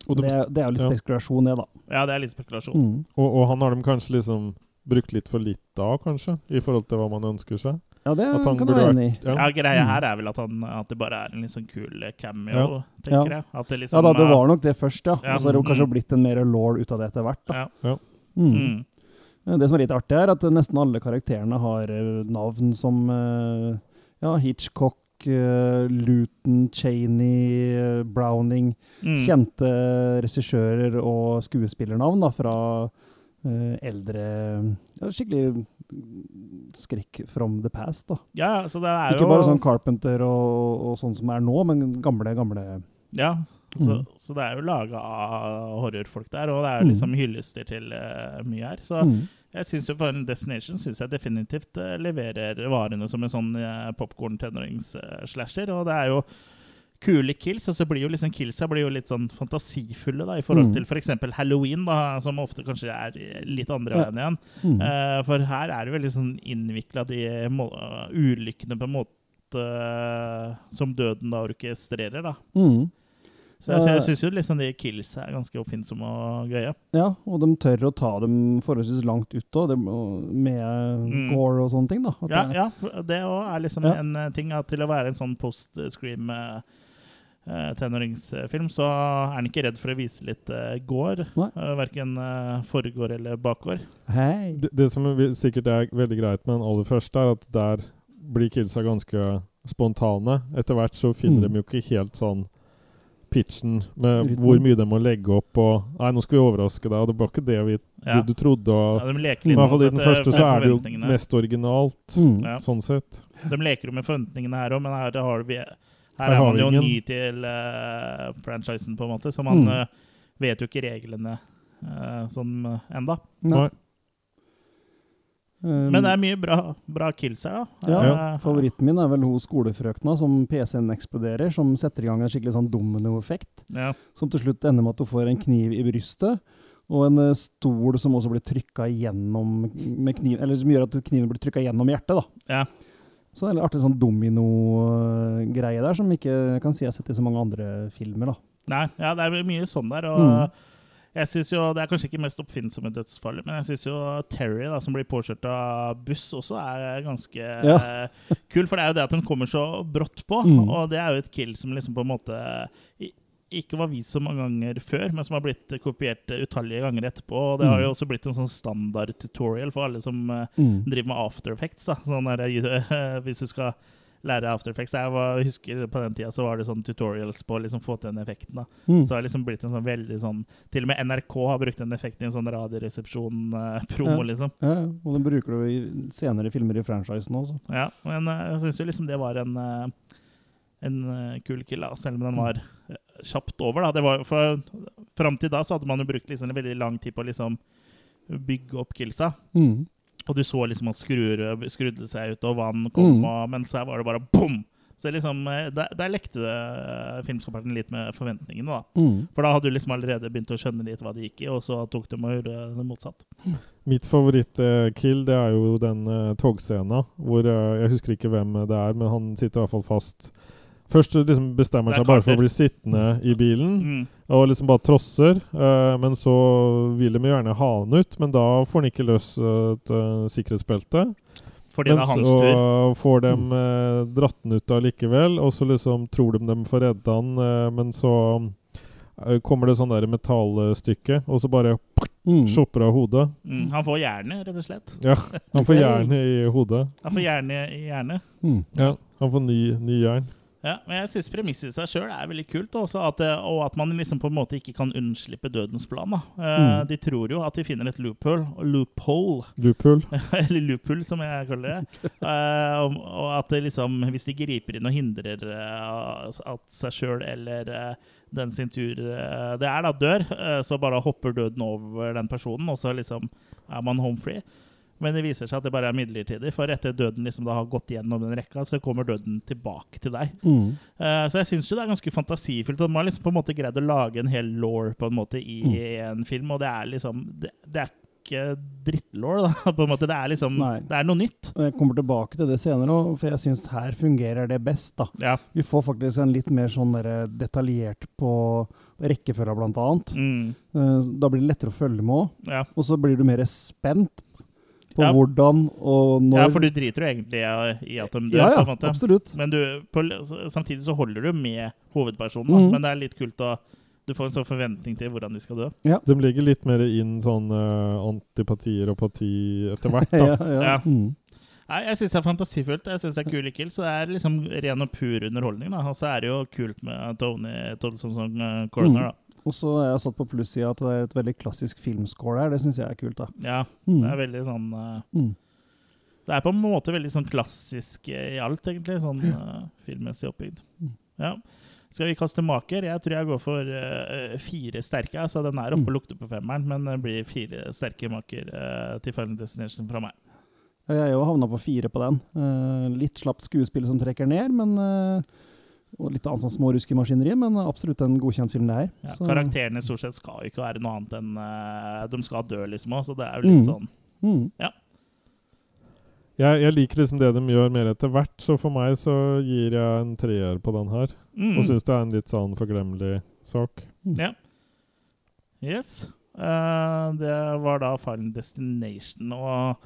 Og, Det, er- det er jo litt ja. spekulasjon, det, da. ja, det er litt spekulasjon. Mm. og, og han har de kanskje liksom brukt litt for litt da, kanskje? I forhold til hva man ønsker seg? Ja, det kan du være enig i. Ja. Ja, Greia Mm. her er vel at, han, at det bare er en litt sånn kul cameo, Ja. tenker Ja. jeg. At det Ja liksom da, det er- var nok det først, ja. Ja. Og så har det jo kanskje Mm. blitt en mer law ut av det etter hvert. da. Ja. Mm. Mm. Eh, Det som er litt artig, er at eh, nesten alle karakterene har eh, navn som eh, ja, Hitchcock, eh, Luton, Cheney, eh, Browning. Mm. Kjente regissører og skuespillernavn da, fra eh, eldre ja, Skikkelig skrekk from the past. da. Ja, så det er Ikke jo bare sånn Carpenter og, og sånn som er nå, men gamle, gamle Ja, så, Mm. så det er jo laga av horrorfolk der, og det er Mm. liksom hyllester til uh, mye her. Så mm. jeg syns jo for en Destination synes jeg definitivt uh, leverer varene som en sånn uh, popkorn-tenårings-slasher. og det er jo kule kills, og så blir jo liksom killsa blir jo litt sånn fantasifulle da, i forhold Mm. til f.eks. Halloween, da, som ofte kanskje er litt andre veien igjen. Mm. Uh, for her er det veldig sånn innvikla de ulykkene på en måte uh, som døden da orkestrerer, da. Mm. Så jeg, jeg syns jo liksom de kills er ganske oppfinnsomme og gøye. Ja, og de tør å ta dem forholdsvis langt ut òg, med Mm. gore og sånne ting. da. At Ja, det- ja for det òg er liksom Ja. en eh, ting at til å være en sånn post-scream eh, eh, tenåringsfilm, så er han ikke redd for å vise litt uh, gård. Uh, verken uh, forgård eller bakgård. Hei! Det, det som er sikkert er veldig greit med den aller første, er at der blir kidsa ganske spontane. Etter hvert så finner Mm. de jo ikke helt sånn pitchen med Rytmen. hvor mye de må legge opp og Nei, nå skal vi overraske deg, og det var ikke det vi, Ja. du, du trodde. Og, Ja, de leker I litt hvert fall i den første så er det jo mest originalt, Mm. Ja. sånn sett. De leker jo med forventningene her òg, men her, har vi, her, er man jo ingen. ny til uh, franchisen, på en måte, så man Mm. uh, vet jo ikke reglene uh, sånn uh, enda. Nei. Um, Men det er mye bra, bra kills her, da. ja, ja. Favoritten min er vel hun skolefrøkna som PC-en eksploderer, som setter i gang en skikkelig sånn dominoeffekt. ja. Som til slutt ender med at hun får en kniv i brystet, og en stol som også blir trykka gjennom med kniv, eller som gjør at kniven blir trykka gjennom hjertet. da. Ja. Så det er en artig sånn domino-greie der, som ikke kan si jeg har sett i så mange andre filmer. da. Nei, ja, det er mye sånn der. Og Mm. jeg synes jo, Det er kanskje ikke mest oppfinnsomme dødsfallet, men jeg syns jo Terry, da, som blir påkjørt av buss, også er ganske Ja. (laughs) kul. For det er jo det at den kommer så brått på, Mm. og det er jo et kill som liksom på en måte ikke var vist så mange ganger før, men som har blitt kopiert utallige ganger etterpå. Og det har Mm. jo også blitt en sånn standard tutorial for alle som eh, Mm. driver med after effects. Da. Sånn der, eh, (laughs) hvis du skal lære after effects. Jeg var, husker På den tida så var det sånn tutorials på å liksom få til den effekten. da. Mm. Så det har liksom blitt en sånn veldig sånn Til og med NRK har brukt den effekten i en sånn radioresepsjon-pro, Ja. liksom. Ja, og den bruker du i senere filmer i franchisen også. Ja, men eh, jeg syns jo liksom det var en eh, en eh, kul kill, da, selv om den var eh, kjapt over. da. Det var for Fram til da så hadde man jo brukt liksom en veldig lang tid på å liksom bygge opp killsa. Mm. Og du så liksom at skruer skrudde seg ut, og vann kom, Mm. og, mens så var det bare bom! Så liksom, eh, der, der lekte eh, filmskaperen litt med forventningene. da. Mm. For da hadde du liksom allerede begynt å skjønne litt hva det gikk i, og så tok de og gjorde det motsatt. Mitt favoritt-kill det er jo den uh, togscena hvor eh, Jeg husker ikke hvem det er, men han sitter i hvert fall fast. Først liksom bestemmer Det er seg bare for å bli sittende i bilen, Mm. og liksom bare trosser. Uh, men så vil de gjerne ha han ut, men da får han ikke løs eh, et eh, sikkerhetsbelte. Fordi det Men er hans så tur. får de eh, dratt den ut allikevel, og så liksom tror de de får redde han, eh, men så eh, kommer det sånn der metallstykke, og så bare Mm. shopper av hodet. Mm. Han får hjerne, rett og slett. Ja, han får (laughs) hjerne i hodet. Han får hjerne i hjerne. Mm. Ja, han får ny, ny jern. Ja, men jeg syns premisset i seg sjøl er veldig kult, også at, og at man liksom på en måte ikke kan unnslippe dødens plan. Eh, Mm. De tror jo at de finner et loophole, loophole Loophole. (laughs) eller loophole, som jeg kaller det. (laughs) Eh, og, og at liksom, hvis de griper inn og hindrer eh, at seg sjøl eller eh, den sin tur eh, det er, da dør, eh, så bare hopper døden over den personen, og så liksom er man home free. Men det viser seg at det bare er midlertidig, for etter døden liksom da har gått gjennom den rekka, så kommer døden tilbake til deg. Mm. Uh, så jeg syns jo det er ganske fantasifullt. Og de har liksom på en måte greid å lage en hel law på en måte i Mm. en film, og det er liksom Det, det er ikke drittlår, da. (laughs) på en måte. Det er liksom Nei. Det er noe nytt. Jeg kommer tilbake til det senere, for jeg syns her fungerer det best. da. Ja. Vi får faktisk en litt mer sånn der detaljert på rekkefølga, blant annet. Mm, Eh, Da blir det lettere å følge med òg. ja. Og så blir du mer spent på Ja. hvordan og når ja, for du driter jo egentlig i- at de dør, Ja, ja, på en måte. absolutt. Men du, på, samtidig så holder du med hovedpersonen. Mhm. men det er litt kult å Du får en sånn forventning til hvordan de skal dø. Ja. De legger litt mer inn sånn uh, antipatier og parti etter hvert. da. (laughs) ja, ja. Ja. Mm. Nei, Jeg syns det er fantasifullt. Jeg synes det er kule kills. Så det er liksom ren og pur underholdning. da Og så er det jo kult med Tony Toddson som eh, coroner, da. Og så er jeg satt på plussida at det er et veldig klassisk filmscore her. Det syns jeg er kult. da. Ja, Mm. det er veldig sånn uh, Mm. Det er på en måte veldig sånn klassisk eh, i alt, egentlig. Sånn uh, filmmessig oppbygd. Mm. Ja. Skal vi kaste maker? Jeg tror jeg går for uh, fire sterke. Altså, den er oppe Mm. og lukter på femmeren, men det blir fire sterke maker til Final Destination fra meg. Ja, Jeg har jo havna på fire på den. Litt slapt skuespill som trekker ned, men og litt annet sånn småruskemaskineri, men absolutt en godkjent film, det her. Ja, Så- karakterene stort sett skal jo ikke være noe annet enn uh, De skal dø, liksom òg, så det er jo litt Mm. sånn Mm. Jeg, jeg liker liksom det de gjør mer etter hvert, så for meg så gir jeg en treer på den her. mm. Og syns det er en litt sånn forglemmelig sak. Ja. Yes. Uh, det var da Final Destination. Og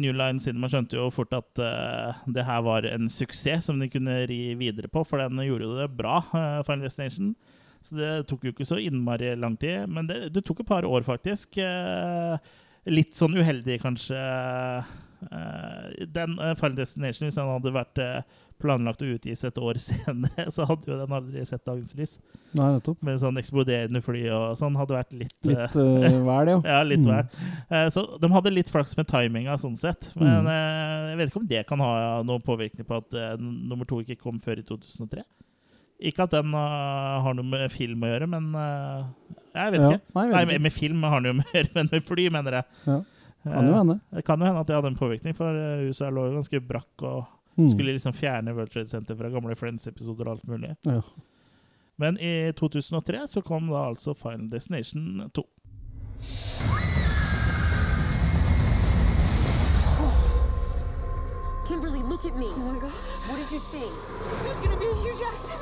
New Line Cinema skjønte jo fort at uh, det her var en suksess som de kunne ri videre på, for den gjorde jo det bra, uh, Final Destination. Så det tok jo ikke så innmari lang tid. Men det, det tok et par år, faktisk. Uh, litt sånn uheldig, kanskje. Den Final Destination, hvis den hadde vært planlagt å utgis et år (laughs) senere, så hadde jo den aldri sett dagens lys. Nei, nettopp. Med sånn eksploderende fly og sånn hadde vært litt Litt uh, vær, det (laughs) ja. Ja, litt Mm. vel. Eh, så de hadde litt flaks med timinga, sånn sett. Men eh, jeg vet ikke om det kan ha noen påvirkning på at nummer to ikke kom før i 2003. Ikke at den har noe med film å gjøre, men Jeg vet Ja, ikke. Nei, jeg Nei, med, med film har den jo (laughs) med gjøre, men med fly, mener jeg. Ja, Kan jo hende. Det kan jo hende at det hadde en påvirkning, for USA lå jo ganske brakk og Mm. skulle liksom fjerne World Trade Center fra gamle Friends-episoder og alt mulig. Ja. Men i 2003 så kom da altså Final Destination 2. Kimberly, look at me. Oh my god. What did you see? There's gonna be a huge accident.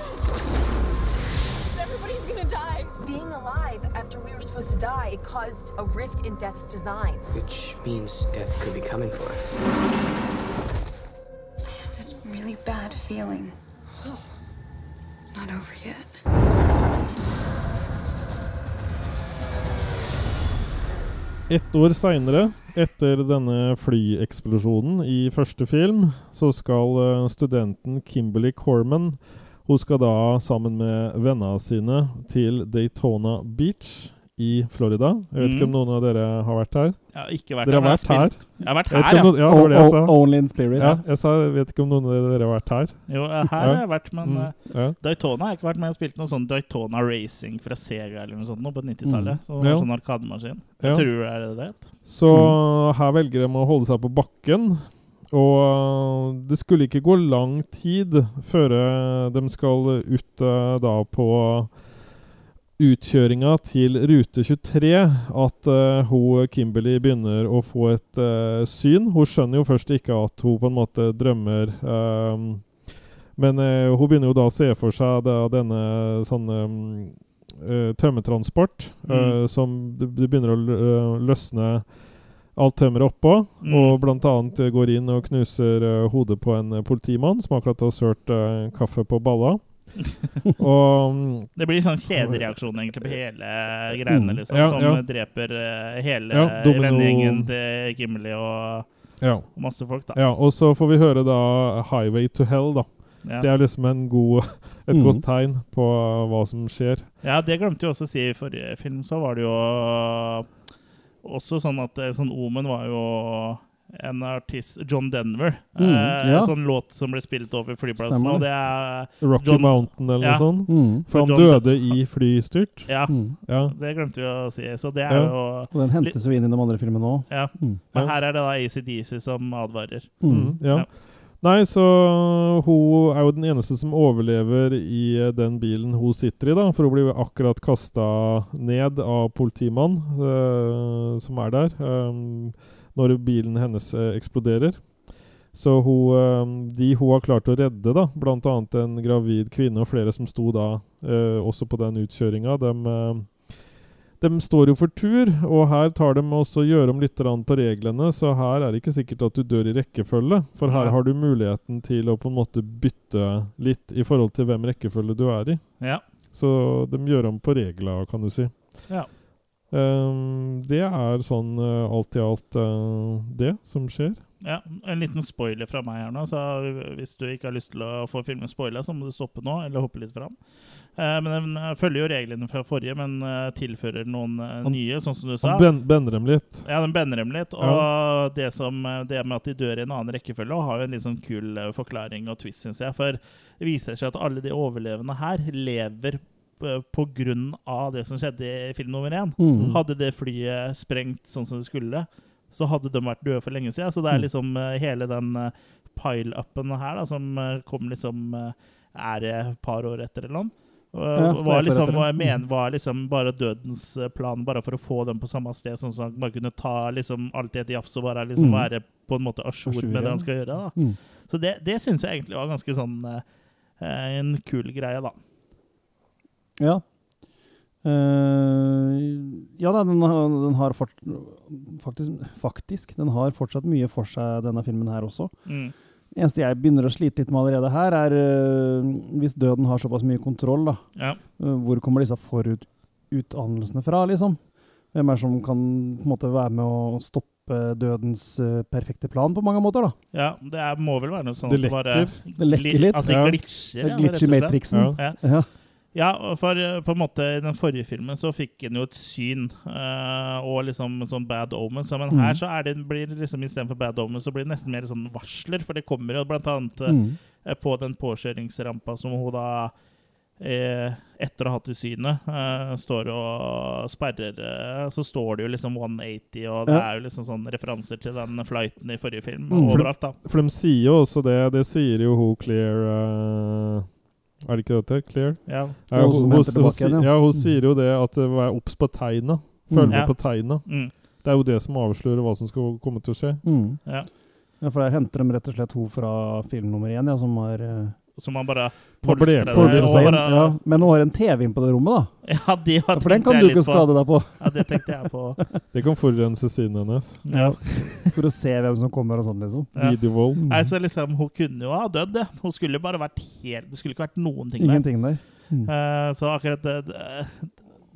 Everybody's gonna die. Being alive after we were supposed to die, it caused a rift in Death's design. Which means death could be coming for us. Bad feeling. It's not over yet. Ett år seinere, etter denne flyeksplosjonen i første film, så skal eh, studenten Kimberly Corman Hun skal da sammen med vennene sine til Daytona Beach i Florida. Jeg vet ikke om Mm. noen av dere har vært her? Jeg har ikke vært Dere der, Dere har vært her? Jeg har vært her, ja. noen- ja. det var det jeg sa. Only in spirit. Ja, jeg sa, vet ikke om noen av dere har vært her. Jo, her her har jeg vært, men Mm, eh, ja. Daytona har jeg ikke vært med. Jeg spilte noe sånn Daytona Racing fra Sega eller noe sånt nå på 90-tallet. Mm. Så Ja. sånn arkademaskin. Ja. Jeg tror det er det det het. Så her velger de å holde seg på bakken. Og øh, det skulle ikke gå lang tid før de skal ut da på utkjøringa til rute 23 at uh, hun Kimberley begynner å få et uh, syn. Hun skjønner jo først ikke at hun på en måte drømmer. Um, men uh, hun begynner jo da å se for seg da denne sånn um, tømmertransport øh, som det, det begynner å lø- løsne alt tømmeret oppå, Mm. og bl.a. går inn og knuser hodet på en politimann som akkurat har sølt kaffe på balla. (laughs) og mm, Det blir sånn kjedereaksjon egentlig på hele greiene, liksom. Ja, som ja. dreper eh, hele Ja, vennegjengen til Gimli og, ja. masse folk, da. ja. Og så får vi høre da 'Highway to Hell', da. Ja. Det er liksom en god, et Mm. godt tegn på hva som skjer. Ja, det glemte jeg også å si i forrige film. Så var det jo også sånn at eh, sånn Omen var jo en artist, John Denver. Mm, eh, ja. En sånn låt som ble spilt over flyplassen. Stemmer Og det. er Rocky John- Mountain eller Ja. noe sånt. Mm. For han John- døde i flystyrt. Ja, Mm. Ja. det glemte vi å si. Så det er Ja. jo Og den hentes jo inn i de andre filmene òg. Ja. Mm. Men her er det da ACDC som advarer. Mm. ja. Ja. Nei, så hun er jo den eneste som overlever i eh, den bilen hun sitter i, da. For hun blir akkurat kasta ned av politimann uh, som er der, um, når bilen hennes eh, eksploderer. Så hun, eh, de hun har klart å redde, da, bl.a. en gravid kvinne og flere som sto da eh, også på den utkjøringa, dem eh, de står jo for tur, og her tar de også gjør om litt på reglene, så her er det ikke sikkert at du dør i rekkefølge. For her har du muligheten til å på en måte bytte litt i forhold til hvem rekkefølge du er i. Ja. Så de gjør om på reglene, kan du si. Ja. Ehm, det er sånn uh, alt i alt uh, det som skjer. Ja, En liten spoiler fra meg her nå. Så Hvis du ikke har lyst til å få filmen spoila, så må du stoppe nå eller hoppe litt fram. Uh, men den følger jo reglene fra forrige, men tilfører noen Han- nye, sånn som du sa. Den ben bender dem litt. Ja, den bender dem litt. Og det, som, det med at de dør i en annen rekkefølge, har jo en litt sånn kul forklaring og twist, syns jeg. For det viser seg at alle de overlevende her lever på grunn av det som skjedde i film nummer én. Mm. Hadde det flyet sprengt sånn som det skulle, så hadde de vært døde for lenge siden. Så det er Mm. liksom eh, hele den uh, pile-upen her da, som eh, kom liksom eh, Er et par år etter eller noe? Ja, var, liksom, jeg mener, var liksom bare dødens eh, plan, bare for å få dem på samme sted, sånn at man kunne ta liksom alt i et jafs og bare liksom Mm. være på en måte a jour med det han skal gjøre. da. Mm. Så det, det syns jeg egentlig var ganske sånn eh, eh, en kul greie, da. Ja. Uh, ja da, den, har- den har fort, faktisk, faktisk Den har fortsatt mye for seg, denne filmen her også. Mm. Eneste jeg begynner å slite litt med allerede her, er uh, hvis døden har såpass mye kontroll, da. Ja. Uh, hvor kommer disse forutanelsene fra, liksom? Hvem er det som kan på en måte være med å stoppe dødens perfekte plan på mange måter, da? ja, det er, må vel være noe sånn Det lekker, bare. Det lekker litt. At det glitcher. Ja, glitcher. Matrixen. Ja. Ja. Ja, for eh, på en måte i den forrige filmen så fikk en jo et syn uh, og liksom sånn bad omens. Men Mm. her så er det, blir det liksom istedenfor bad omens så blir det nesten mer sånn varsler. For det kommer jo blant annet eh, Mm. på den påkjøringsrampa som hun da etter å ha hatt i synet, står og sperrer Så står det jo liksom 180, og det Ja. er jo liksom sånn referanser til den flighten i forrige film. Mm. Overalt, da. For de sier jo også det. Det sier jo hun Clear Er det ikke dette? Clear? Ja. Ja, hun henter igjen, ja. ja. hun Mm. sier jo det at det var obs på tegna. Følg Mm. med Ja. på tegna. Mm. Det er jo det som avslører hva som skal komme til å skje. Mm. Ja. Ja, for der henter de rett og slett hun fra film nummer én, ja, som har Så man bare polstrer det polstret og seg inn. bare- Ja, men hun har en TV inn på det rommet, da. Ja, de har Ja, for den kan du ikke skade deg på. Ja, det tenkte jeg på. (laughs) Det kan forurense siden hennes. Ja. (laughs) For å se hvem som kommer og sånn, liksom. Ja. Videovold. Mm. Nei, så liksom, Hun kunne jo ha dødd, det. Hun skulle bare vært helt Det skulle ikke vært noen ting der. Ingenting der. Mm. Uh, så akkurat det, det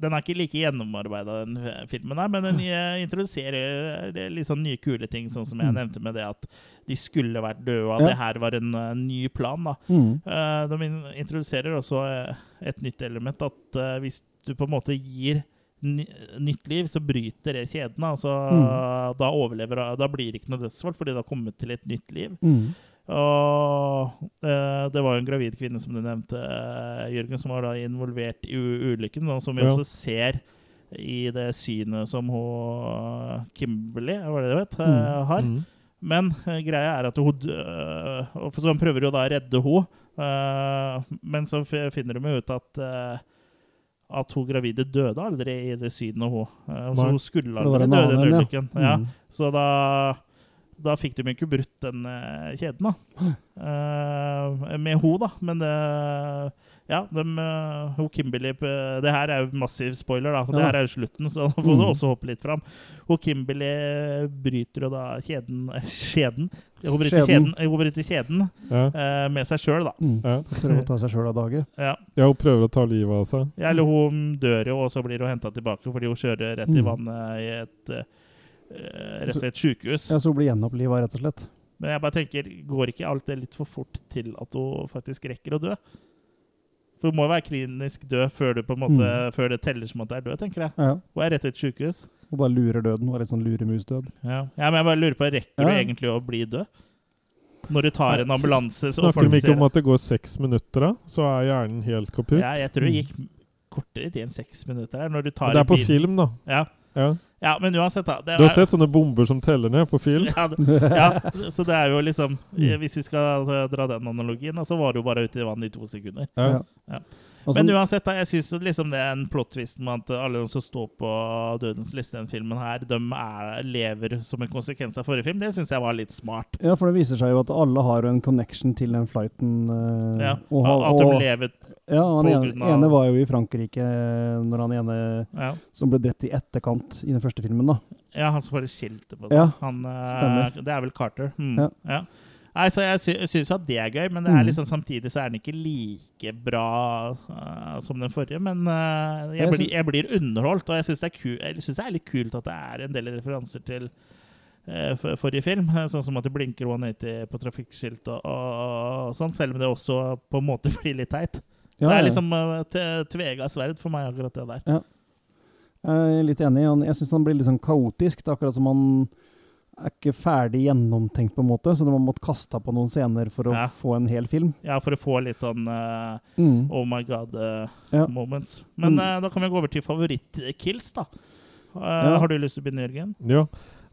Den er ikke like gjennomarbeida, den filmen her, men den introduserer litt sånn nye, kule ting, sånn som jeg Mm. nevnte med det at de skulle vært døde, og at Ja. det her var en uh, ny plan. da. Mm. Uh, de introduserer også eh, et nytt element, at uh, hvis du på en måte gir nytt liv, så bryter det kjeden. Altså, Mm. Da overlever Da blir det ikke noe dødsfall, fordi det har kommet til et nytt liv. Mm. Og eh, det var jo en gravid kvinne, som du nevnte, eh, Jørgen, som var da involvert i ulykken, og som vi Ja. også ser i det synet som hun Kimberley, var det det het, eh, Mm. har. Mm. Men eh, greia er at hun dø- for Så prøver jo da å redde henne, eh, men så finner de ut at eh, at hun gravide døde aldri i det synet, hun. Eh, så hun skulle aldri døde i den ulykken. Ja. Mm. Så da, da fikk de ikke brutt den eh, kjeden, da. Eh, med hun da. Men det Ja, de, eh, eh, Det her er jo massiv spoiler, da. For det her er jo slutten, så da får du Mm. også hoppe litt fram. Hun Kimberly bryter jo da kjeden eh, Skjeden? Hun bryter kjeden, hun bryter kjeden Ja. uh, med seg sjøl, da. Mm. Ja. Prøver å ta seg sjøl av dage. Ja. ja, hun prøver å ta livet av seg. Ja, eller hun dør jo, og så blir hun henta tilbake fordi hun kjører rett i Mm. vannet i et eh, rett og et sjukehus. Ja, så hun blir gjenoppliva, rett og slett. Men jeg bare tenker, går ikke alt det litt for fort til at hun faktisk rekker å dø? For du må jo være klinisk død før, du på en måte, Mm. før det teller som at du er død, tenker jeg. Ja. Og er rett til et sykehus. Og bare lurer døden. Var litt sånn luremusdød. Ja. ja, men jeg bare lurer på, rekker Ja. du egentlig å bli død? Når du tar en ambulanse så Snakker vi ikke om at det går seks minutter, da? Så er hjernen helt kaputt? Ja, jeg tror det gikk kortere tid enn seks minutter. Når du tar Men det er på film, da. Ja. Ja. ja, men uansett, da. det Du har er- sett sånne bomber som teller ned på film? ja, ja, så det er jo liksom Mm. Hvis vi skal eh, dra den analogien, så var det jo bare ute i vannet i to sekunder. Ja. Ja. Altså- Men uansett, da, jeg syns liksom det er en plot-twist med at alle de som står på Dødens liste i den filmen her, de er, lever som en konsekvens av forrige film. Det syns jeg var litt smart. Ja, for det viser seg jo at alle har en connection til den flighten. eh, Ja, og At de og- lever Ja, han ene, ene var jo i Frankrike eh, når han ene Ja. som ble drept i etterkant i den første filmen, da. Ja, han som bare skilte på seg. Ja, han, eh, stemmer. Det er vel Carter. Mm. Ja. Ja. Nei, så Jeg sy syns at det er gøy, men det er Mm. liksom samtidig så er den ikke like bra uh, som den forrige. Men uh, jeg, blir, jeg blir underholdt, og jeg syns det, det er litt kult at det er en del referanser til uh, for- forrige film. Sånn som at det blinker 180 på trafikkskilt og, og, og sånn, selv om det også på en måte (laughs) blir litt teit. Ja, det er liksom uh, tvega sverd for meg, akkurat det der. Ja. Jeg er litt enig. Jeg syns han blir litt sånn kaotisk. Det er akkurat som han er ikke ferdig gjennomtenkt, på en måte, så du må måtte kaste på noen scener for å Ja. få en hel film. Ja, for å få litt sånn uh, Mm. oh my god uh, Ja. moments. Men Mm. uh, da kan vi gå over til favorittkills, da. Eh, Ja. Har du lyst til å begynne, Jørgen? Ja.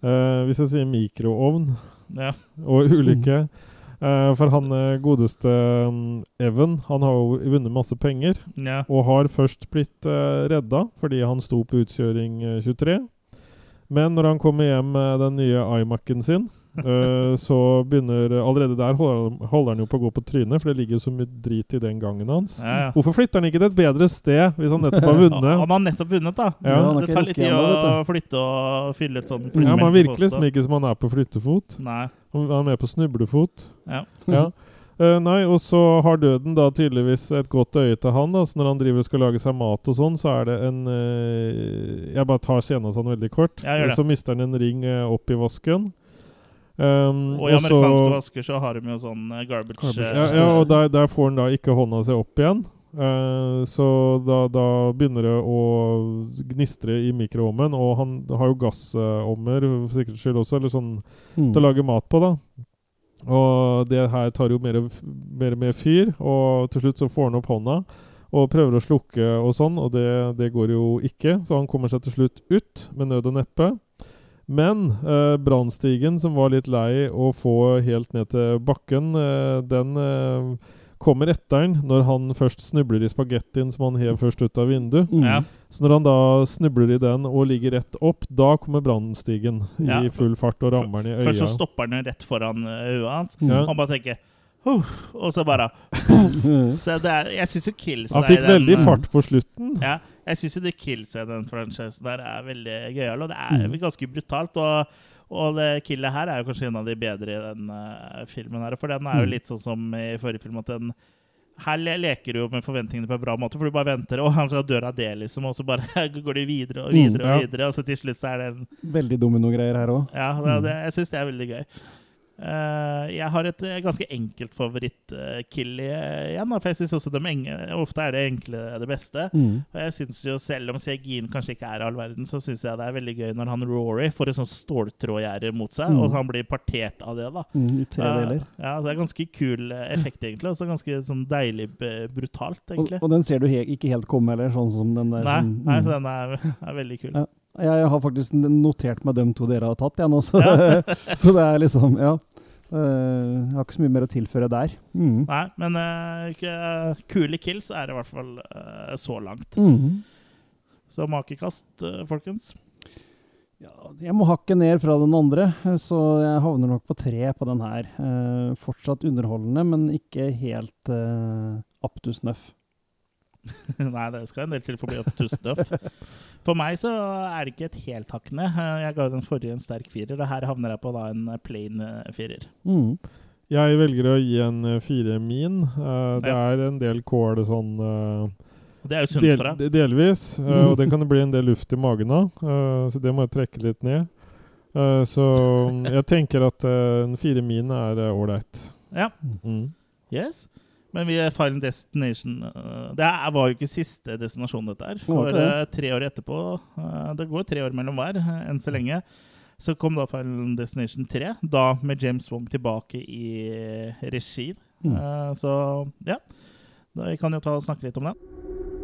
Eh, hvis jeg sier mikroovn Ja. og ulykke Mm. Eh, For han eh, godeste um, Evan, han har jo vunnet masse penger. Ja. Og har først blitt uh, redda fordi han sto på utkjøring eh, 23. Men når han kommer hjem med den nye iMac-en sin, eh, så begynner Allerede der holder, holder han jo på å gå på trynet, for det ligger jo så mye drit i den gangen hans. Ja, ja. Hvorfor flytter han ikke til et bedre sted hvis han nettopp har (laughs) vunnet? Han har nettopp vunnet, da. Ja. Ja, det tar litt tid å flytte og fylle et sånn Ja, Man virker liksom ikke som han er på flyttefot. Nei. Han er med på snublefot. Ja. (laughs) Ja. Uh, nei, og så har døden da tydeligvis et godt øye til han. da, Så når han driver og skal lage seg mat og sånn, så er det en uh, Jeg bare tar scenen sånn veldig kort. Ja, gjør det. så mister han en ring uh, opp i vasken. Um, Og i også, amerikanske vasker så har de jo sånn eh, garbage, Garbage. eh, Ja, ja, og der, der får han da ikke hånda seg opp igjen. Uh, så da, da begynner det å gnistre i mikroovnen. Og han har jo gassovner for sikkerhets skyld også, eller sånn Mm. til å lage mat på. da Og det her tar jo mer og mer og mer fyr, og til slutt så får han opp hånda og prøver å slukke og sånn, og det, det går jo ikke. Så han kommer seg til slutt ut med nød og neppe. Men eh, brannstigen, som var litt lei å få helt ned til bakken, eh, den eh, kommer etter han når han først snubler i spagettien som han hev først ut av vinduet. Mm. Ja. Så når han da snubler i den og ligger rett opp, da kommer brannstigen Ja. i full fart og rammer han i øya. Først så stopper han rett foran øya hans. Ja. Han bare tenker «Huh», Og så bare (laughs) Så det er, Jeg syns jo kills Han fikk veldig eh, fart på slutten. Ja, jeg syns jo det kills i den franchisen der er veldig gøyal, og det er Mm. ganske brutalt. Og, og det killet her er jo kanskje en av de bedre i den uh, filmen her. For den er jo Mm. litt sånn som i forrige film, at den her leker du jo med forventningene på en bra måte, for du bare venter, og (laughs) han skal dø av det, liksom, og så bare (laughs) går du videre og Mm, videre og videre, og så til slutt så er det en Veldig domino-greier her òg. Ja, det, det, jeg syns det er veldig gøy. Eh, jeg har et eh, ganske enkelt favorittkill igjen, for jeg syns også de ofte er det enkle det beste. Mm. Og jeg synes jo Selv om CGI-en kanskje ikke er all verden, så syns jeg det er veldig gøy når han Rory får et sånt ståltrådgjerde mot seg, Mm. og han blir partert av det. da Mm, Eh, deler. ja, så Det er ganske kul eh, effekt, egentlig. Også ganske sånn deilig brutalt, egentlig. og den ser du he ikke helt komme heller, sånn som den der. nei, som, nei, mm. så den er, er veldig kul. Ja. Jeg har faktisk notert meg de to dere har tatt, jeg nå, så, Ja. (laughs) så det er liksom Ja. Eh, jeg har ikke så mye mer å tilføre der. Mm. Nei, men uh, kule kills er det i hvert fall uh, så langt. Mm. Så makekast, folkens. Ja, jeg må hakke ned fra den andre, så jeg havner nok på tre på den her. Eh, fortsatt underholdende, men ikke helt uh, up to snuff. (laughs) Nei, det skal en del til for å bli opp to stuff. For meg så er det ikke et helt hakk. Eh, Jeg ga den forrige en sterk firer, og her havner jeg på da en plain eh, firer. Mm. Jeg velger å gi en eh, fire min. Uh, det Ja. er en del kål sånn uh, Det er jo sunt del, for deg. de- Delvis. eh, og det kan det bli en del luft i magen av, så det må jeg trekke litt ned. Så mm, jeg tenker at en fire min er ålreit. Ja. Mm. Yes. Men vi er Final Destination eh, Det var jo ikke siste destinasjon, dette her. For okay. eh, tre år etterpå eh, Det går tre år mellom hver, enn så lenge. Så kom da Final Destination 3, da med James Wong tilbake i regi. Mm. Så ja. Da, kan jo ta og snakke litt om den.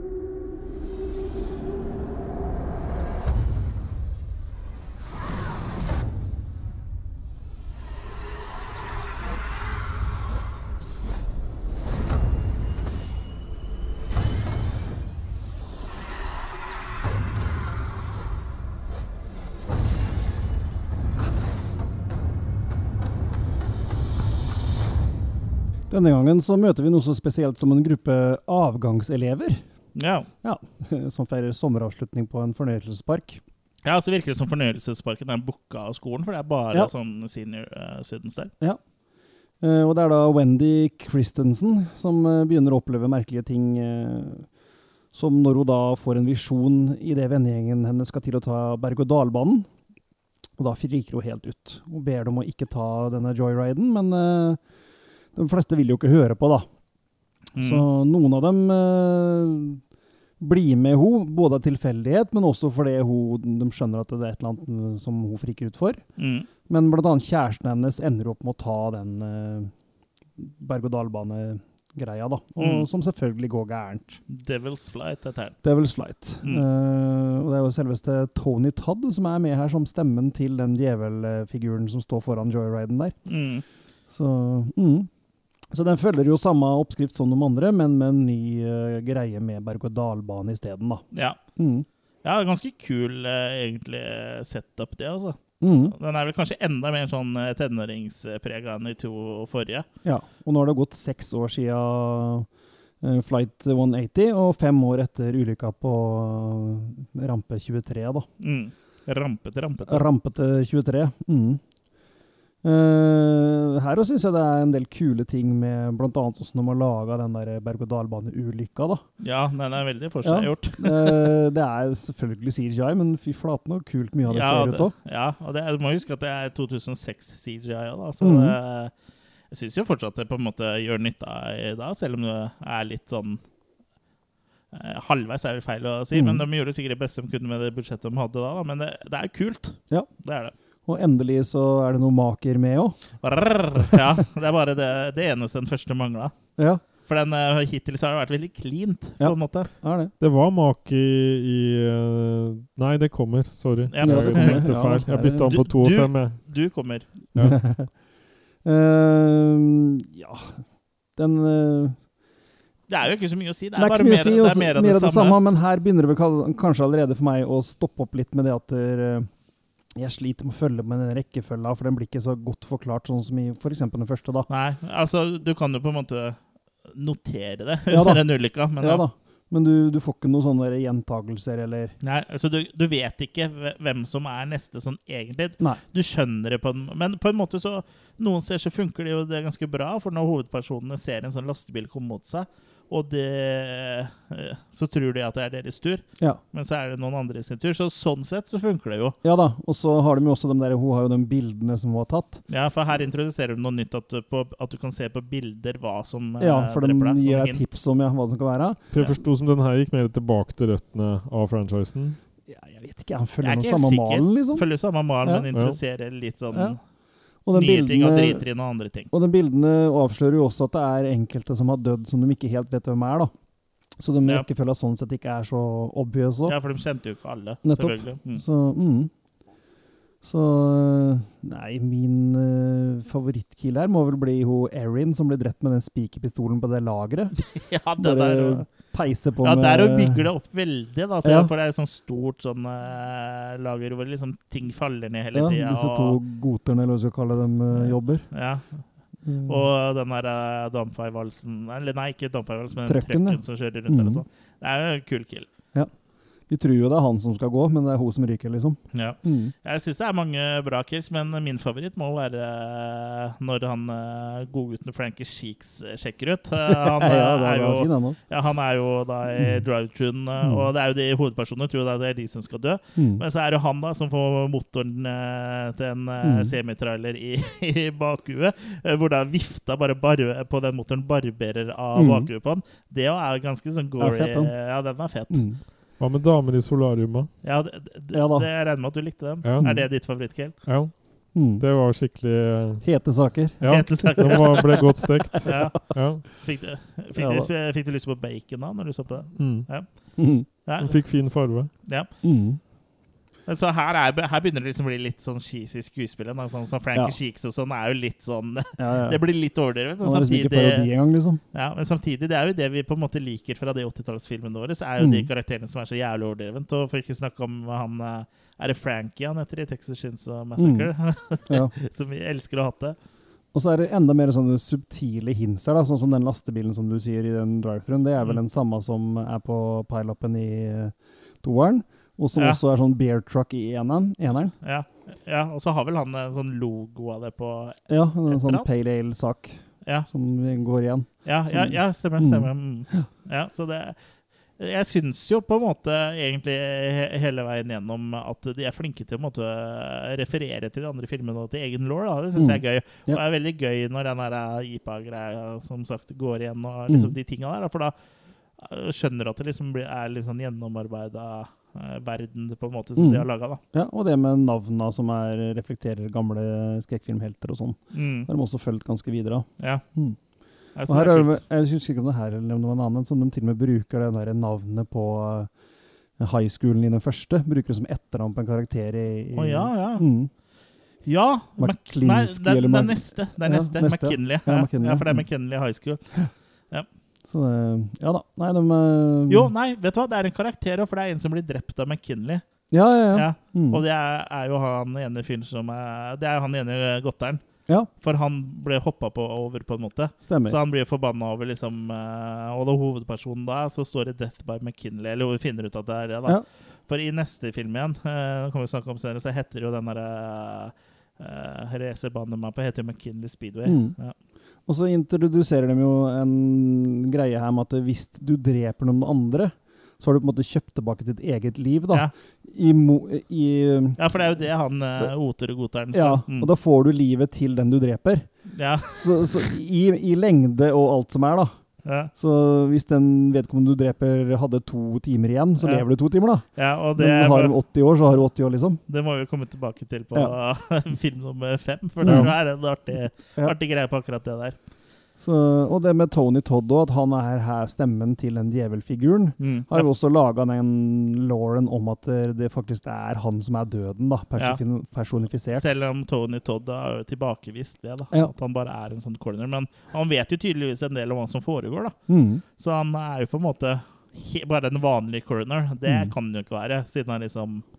Denne gangen så møter vi noe så spesielt som en gruppe avgangselever. Ja. Ja, (laughs) Som feirer sommeravslutning på en fornøyelsespark. Ja, så virker det som fornøyelsesparken er booka av skolen, for det er bare Ja. sånn senior uh, students der. Ja. Uh, og det er da Wendy Christensen som uh, begynner å oppleve merkelige ting. Uh, som når hun da får en visjon idet vennegjengen hennes skal til å ta berg-og-dal-banen. Og da friker hun helt ut. Hun ber dem å ikke ta denne joyriden, men eh, de fleste vil jo ikke høre på, da. Mm. Så noen av dem eh, blir med henne, både av tilfeldighet, men også fordi hun, de skjønner at det er et eller annet som hun friker ut for. Mm. Men annet kjæresten hennes ender opp med å ta den uh, berg-og-dal-bane-greia, da. Og Mm. som selvfølgelig går gærent. Devil's Flight, dette her. Devil's Flight. Mm. Eh, og det er jo selveste Tony Todd som er med her som stemmen til den djevelfiguren som står foran joyriden der. Mm. Så, mm. Så den følger jo samme oppskrift som de andre, men med en ny uh, greie med berg-og-dal-bane isteden, da. Ja. Mm. ja, ganske kul uh, egentlig setup, det, altså. Mm. Den er vel kanskje enda mer sånn eh, tenåringsprega enn de to forrige. Ja, og nå har det gått seks år eh, Flight 180, og fem år etter ulykka på eh, rampe 23, da. Mm. Rampete, rampete. Rampete 23. Mm. Eh, her syns jeg det er en del kule ting med bl.a. hvordan de har laga den der berg-og-dal-bane-ulykka. da. Ja, den er veldig forseggjort. Eh, det er selvfølgelig CGI, men fy flate så kult mye av det ja, ser ut òg. Ja, og det, du må huske at det er 2006 CGI òg, da. Så -hmm. det, jeg syns jo fortsatt det på en måte gjør nytta i dag, selv om det er litt sånn eh, Halvveis er vel feil å si, Mhm. men de gjorde sikkert det beste de kunne med det budsjettet de hadde da. da. Men det, det er kult. Ja. Det er det. Og endelig så er det noe maker med òg. Ja, det er bare det, det eneste den første mangla. Ja, For den eh, hittil så har det vært veldig cleant, Ja. på en måte. er det. Det var make i, i eh, Nei, det kommer. Sorry. Ja, jeg det kommer. tenkte Ja, feil. Jeg bytta om på to og fem, jeg. Du kommer. Ja. uh, (laughs) ja Den uh, Det er jo ikke så mye å si. Det Det er, er bare mer, si, også, det er mer av det, samme. men her begynner det vel kanskje allerede for meg å stoppe opp litt med det at eh, jeg sliter med å følge med den rekkefølga, for den blir ikke så godt forklart sånn som i f.eks. den første. da. Nei, altså du kan jo på en måte notere det Ja (laughs) under en ulykke. men ja da. Men du, du får ikke noen sånne gjentagelser eller Nei, altså du, du vet ikke hvem som er neste sånn egentlig. Nei. Du skjønner det på en Men på en måte så Noen steder så funker det jo det ganske bra, for når hovedpersonene ser en sånn lastebil komme mot seg, og det eh, Så tror de at det er deres tur, Ja. men så er det noen andre sin tur. Så sånn sett så funker det jo. Ja da. Og så har de jo også de der, hun har jo de bildene som hun har tatt. Ja, for her introduserer de noe nytt, at på, at du kan se på bilder hva som eh, Ja, for de deg. gir deg tips om ja, hva som kan være. Til jeg forsto som den her gikk mer tilbake til røttene av franchisen. Ja, jeg vet ikke, han følger jo samme malen, liksom. Følger samme malen, Ja. men introduserer litt sånn Ja. Og nye ting og drittrinn og andre ting. Og de bildene avslører jo også at det er enkelte som har dødd som de ikke helt vet hvem er, da. Så de Ja. rekkefølga sånn sett ikke er så obvious Også. Ja, for de kjente jo ikke alle, Nettopp. selvfølgelig. Mm. Så, mm. så Nei, min uh, favorittkill her må vel bli hun Erin som ble drept med den spikerpistolen på det lageret. (laughs) Ja, det Bare der peise på Ja, med der og bygger det opp veldig, da. Ja. For det er sånn stort sånn uh, lager hvor liksom ting faller ned hele Ja, tida. disse to goterne, eller hva vi skal kalle dem, uh, jobber. Ja. Mm. Og den der uh, dampveivalsen Eller nei, ikke dampveivalsen, men den Trucken, som kjører rundt og Mhm. sånn. Det er jo en kul kill. Vi tror jo det er han som skal gå, men det er hun som ryker, liksom. Ja. Mm. Jeg syns det er mange bra kills, men min favoritt må være eh, når han uh, godgutten Frankie Sheeks eh, sjekker ut. Eh, (laughs) han, Ja, eh, er jo, fin, ja, han er jo da i drive-truen, eh, Mm. og det er jo de hovedpersonene tror det er de som skal dø. Mm. Men så er det han da som får motoren eh, til en eh, Mm. semitrailer i, (laughs) i bakhuet, eh, hvor da vifta bare bar på den motoren barberer av Mm. bakhuet på han. Det er ganske sånn gory. ja, den er fet. Hva med damer i solariuma? Ja, det, det, Ja da. det jeg regner med at du likte dem. Ja. Er det ditt favorittkill? Ja. Mm. Det var skikkelig uh, Hete saker. Ja, Hete saker. de var, ble godt stekt. (laughs) Ja. Ja. Fikk, du, fikk, Ja du, fikk du lyst på bacon da, når du så på det? Mm. Ja. Mm. Ja. Den fikk fin farge. ja. Mm. Men Så her, er, her begynner det liksom å bli litt sånn cheesy skuespill. Sånn som Frankie Ja. Cheeks og sånn er jo litt sånn. (laughs) Det blir litt overdrevet. Men liksom samtidig, liksom. ja, men samtidig, det er jo det vi på en måte liker fra de 80-tallsfilmene våre. Så er jo de Mm. karakterene som er så jævlig overdrevet. Og for ikke snakke om han eh, Er det Frankie han heter i Texas Chainsaw Massacre? Mm. (laughs) Ja. som vi elsker å ha hatt det. Og så er det enda mer sånne subtile hints her, da, sånn som den lastebilen som du sier i den drive-thruen. Det er vel Mm. den samme som er på pileupen i uh, toeren. Og som Ja. også er sånn bear truck i eneren. eneren. Ja, ja og så har vel han en sånn logo av det på Ja, en sånn pale ale-sak Ja, som går igjen. ja, ja, Som- ja stemmer. Mm. stemmer. Mm. Ja, så det Jeg syns jo på en måte egentlig hele veien gjennom at de er flinke til å referere til de andre filmene og til egen law. Det syns jeg er gøy. Ja. Og det er veldig gøy når den der IPA-greia som sagt går igjen, og liksom Mm. de tinga der. For da eh, skjønner du at det liksom er litt sånn gjennomarbeida eh, verden på en måte som Mm. de har laga. Ja, og det med navna som er, reflekterer gamle skrekkfilmhelter og sånn. Mm. Det har de også fulgt ganske videre. da. Ja. Mm. Og her er det, jeg husker ikke om det her eller om det var en annen, som de til og med bruker det der navnet på uh, high schoolen i den første. Bruker det som etternavn på en karakter i, i Å ja, ja. Mm. Ja! McClinsky Nei, det, er- det er neste. Det er Ja, neste. neste. McKinley. Ja, Ja, McKinley, ja, for det er mm. McKinley High School. (gasps) Så det, ja da. Nei, de uh, Jo, nei, vet du hva? Det er en karakter òg, for det er en som blir drept av McKinley. Ja, ja, ja. Ja. Mm. Og det er, er jo han ene fyren som er Det er jo han ene godteren. Ja, For han ble hoppa på over, på en måte. stemmer. Så han blir forbanna over liksom eh, Og da hovedpersonen da, så står det 'Death by McKinley', eller vi finner ut at det er det, da. Ja. For i neste film igjen, uh, kommer vi snakke om senere, så heter jo den derre uh, racerbanen meg på heter jo McKinley Speedway. Mm. Ja. Og så introduserer de jo en greie her med at hvis du dreper noen andre, så har du på en måte kjøpt tilbake ditt eget liv, da. Ja. I, mo, i ja, for det er jo det han uh, Oter-godteren Ja, Mm. og da får du livet til den du dreper. Ja. Så, så i, i lengde og alt som er, da. Ja. Så hvis den vedkommende du dreper hadde to timer igjen, så Ja. lever du to timer, da. ja, og det, Men har du 80 år, så har du 80 år, liksom. det må vi komme tilbake til på Ja. (laughs) film nummer fem, for det er en artig, artig greie på akkurat det der. Så, og det med Tony Todd òg, at han er her stemmen til den djevelfiguren. Mm. Har jo også laga den Lauren om at det det faktisk er han som er døden, da. Persifin- Personifisert. Selv om Tony Todd har tilbakevist det, da. Ja. At han bare er en sånn corner. Men han vet jo tydeligvis en del om hva som foregår, da. Mm. Så han er jo på en måte bare en vanlig coroner. Det Mm. kan han jo ikke være, siden han liksom eh,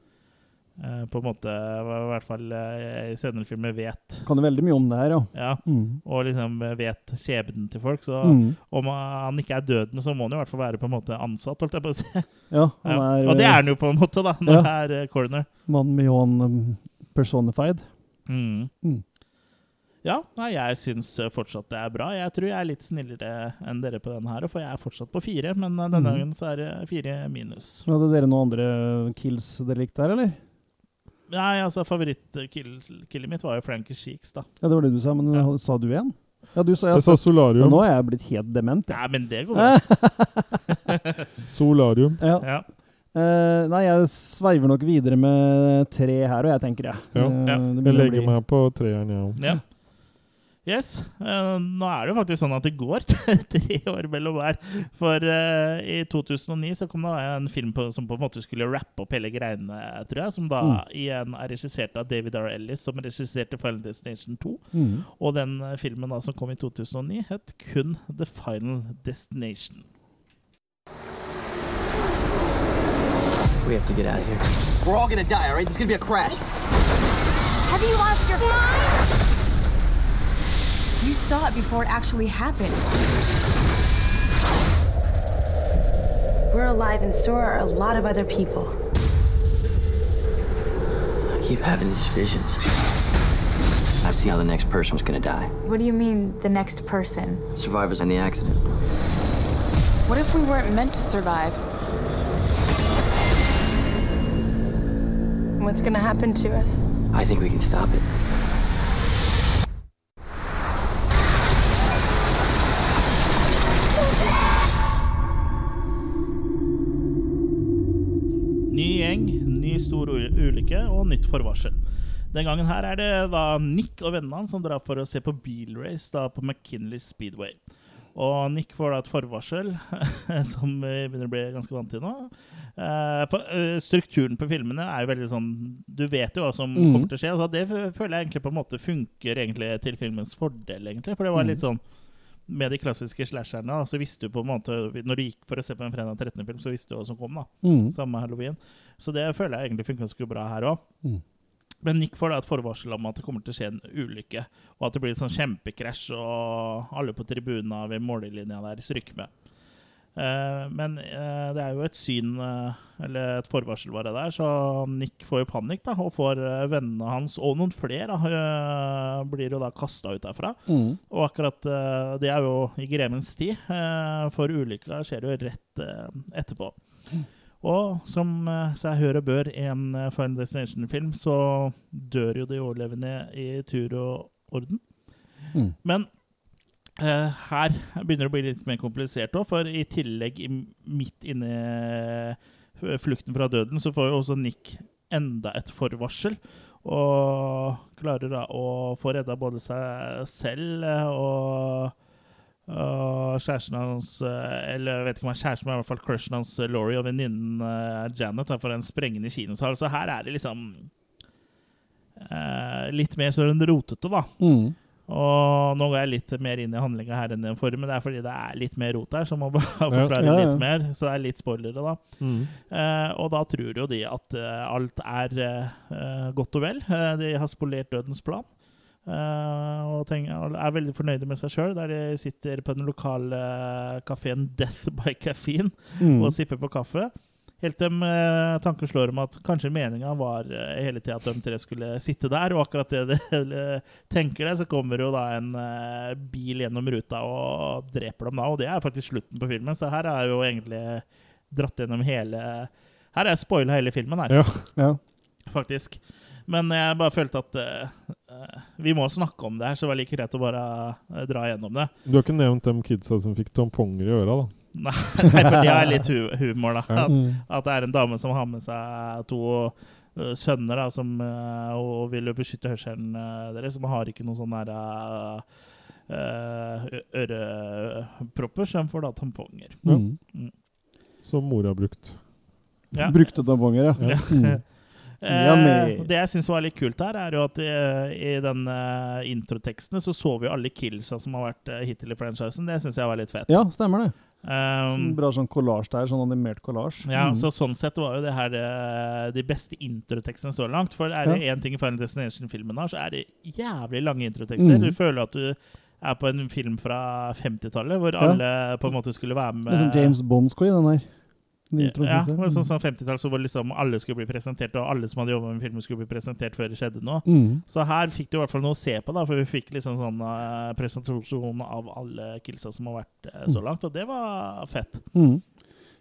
på en måte, i hvert fall eh, i senere filmer, vet Kan jo veldig mye om det her, ja. ja, Mm. Og liksom vet skjebnen til folk. Så Mm. om han ikke er døden, så må han jo i hvert fall være på en måte ansatt, holdt jeg på å si. (laughs) Ja, han Ja. er Og det eh, er han jo på en måte, da, når Ja. det er eh, coroner. mann med Johan personified. Mm. Mm. Ja, nei, jeg syns eh, fortsatt det er bra. Jeg tror jeg er litt snillere enn dere på denne her, for jeg er fortsatt på fire. Men eh, denne Mhm. gangen så er det fire minus. Hadde dere noen andre kills dere likte her, eller? Nei, altså Favorittkillet mitt var jo Frankie Sheeks, da. Ja, det var det du sa, men Ja. sa du en? Ja, du sa jeg, Jeg sa solarium. så nå er jeg blitt helt dement, Ja, Nei, men det går bra. (laughs) Solarium. Ja. Ja. Uh, nei, jeg sveiver nok videre med tre her, og jeg tenker. Ja. Eh, Ja. Uh, Jeg legger bli- meg på treeren, jeg òg. Ja. Yes. Uh, nå er det jo faktisk sånn at det går (laughs) tre år mellom hver. For uh, i 2009 så kom det en film på, som på en måte skulle rappe opp hele greiene, tror jeg. Som da Mm. igjen er regissert av David R. Ellis, som regisserte Final Destination 2. Mm. Og den eh, filmen da som kom i 2009, het kun The Final Destination. We have to get out of here. We're all gonna die, all right? There's gonna be a crash. Have you lost your mind? You saw it before it actually happened. We're alive, and so are a lot of other people. I keep having these visions. I see how the next person's gonna die. What do you mean, the next person? Survivors in the accident. What if we weren't meant to survive? What's gonna happen to us? I think we can stop it. Stor ulykke og nytt forvarsel. Den gangen her er det da Nick og vennene hans som drar for å se på bilrace da på McKinley Speedway. Og Nick får da et forvarsel, (laughs) som vi begynner å bli ganske vant til nå. Eh, eh, strukturen på filmene er jo veldig sånn Du vet jo hva som Mhm. kommer til å skje. Så det føler jeg egentlig på en måte funker egentlig til filmens fordel, egentlig. For det var litt sånn med de klassiske slasherne, så visste du på en måte Når du gikk for å se på en fredag 13. film, så visste du hva som kom. da mm. Samme halloween. Så det føler jeg egentlig funker ganske bra her òg. Mm. Men Nick får da et forvarsel om at det kommer til å skje en ulykke. Og at det blir en sånn kjempekrasj, og alle på tribuna ved mållinja der stryker med. Eh, men eh, det er jo et syn, eh, eller et forvarsel bare der, så Nick får jo panikk da, og får vennene hans, og noen flere, da, blir jo da kasta ut derfra. Mm. Og akkurat det er jo i grevens tid, for ulykka skjer jo rett etterpå. Og som seg hør og bør i en Final Destination-film, så dør jo de overlevende i tur og orden. Mm. Men her begynner det å bli litt mer komplisert òg, for i tillegg, midt inne i flukten fra døden, så får jo også Nick enda et forvarsel. Og klarer da å få redda både seg selv eh, og og kjæresten hans eh, Eller jeg vet ikke om det er kjæresten, men i hvert fall crushen hans eh, Laurie og venninnen eh, Janet for en sprengende kinosal. Så her er det liksom eh, litt mer sånn rotete, da. Mhm. Og nå går jeg litt mer inn i handlinga her enn i den forrige, men det er fordi det er litt mer rot her, så må (laughs) bare forklare Ja, ja. litt mer. Så det er litt spoilere, da. Mm. Eh, og da tror jo de at eh, alt er eh, godt og vel. Eh, de har spolert dødens plan. Eh, og, tenker, er veldig fornøyde med seg sjøl, der de sitter på den lokale kafeen Death by Caffeine Mm. og sipper på kaffe. Helt til uh, tanken slår om at kanskje meninga var eh, hele tida at de tre skulle sitte der, og akkurat det (laughs) de tenker det, så kommer jo da en eh, bil gjennom ruta og dreper dem da, og det er faktisk slutten på filmen, så her er jo egentlig dratt gjennom hele Her er spoila hele filmen her, Ja. Ja. faktisk. Men jeg bare følte at eh, eh, vi må snakke om det her, så det var like greit å bare eh, dra gjennom det. Du har ikke nevnt de kidsa som fikk tamponger i øra, da? Nei, (laughs) nei, for det er (laughs) litt hu humor, da. At, Mm. at det er en dame som har med seg to øh, sønner da, som øh, og vil jo beskytte hørselen øh, deres, som har ikke noen sånne der, øh, øh, ørepropper, så de får da tamponger. Ja. Mhm. Mm. Som mora har brukt. Ja. Brukte tamponger, ja. Ja. (laughs) Eh, det jeg syns var litt kult her, er jo at i, i den introteksten introtekstene så så vi alle killsa som har vært eh, hittil i franchisen. Det syns jeg var litt fett. Ja, stemmer det. Um, Bra sånn kollasj der, sånn animert kollasj. Ja, mm. så sånn sett var jo det her eh, de beste introtekstene så langt. For er det én ting i Final Destination-filmen har, så er det jævlig lange introtekster. Mm. Du føler at du er på en film fra 50-tallet, hvor Ja. alle på en måte skulle være Det med. er som James Bond-sko i den der. Ja, men sånn som 50-tall, så hvor liksom alle skulle bli presentert, og alle som hadde jobba med filmen, skulle bli presentert før det skjedde noe. Mm. Så her fikk du i hvert fall noe å se på, da, for vi fikk liksom sånn uh, presentasjon av alle killsa som har vært uh, så langt, og det var fett. Mhm.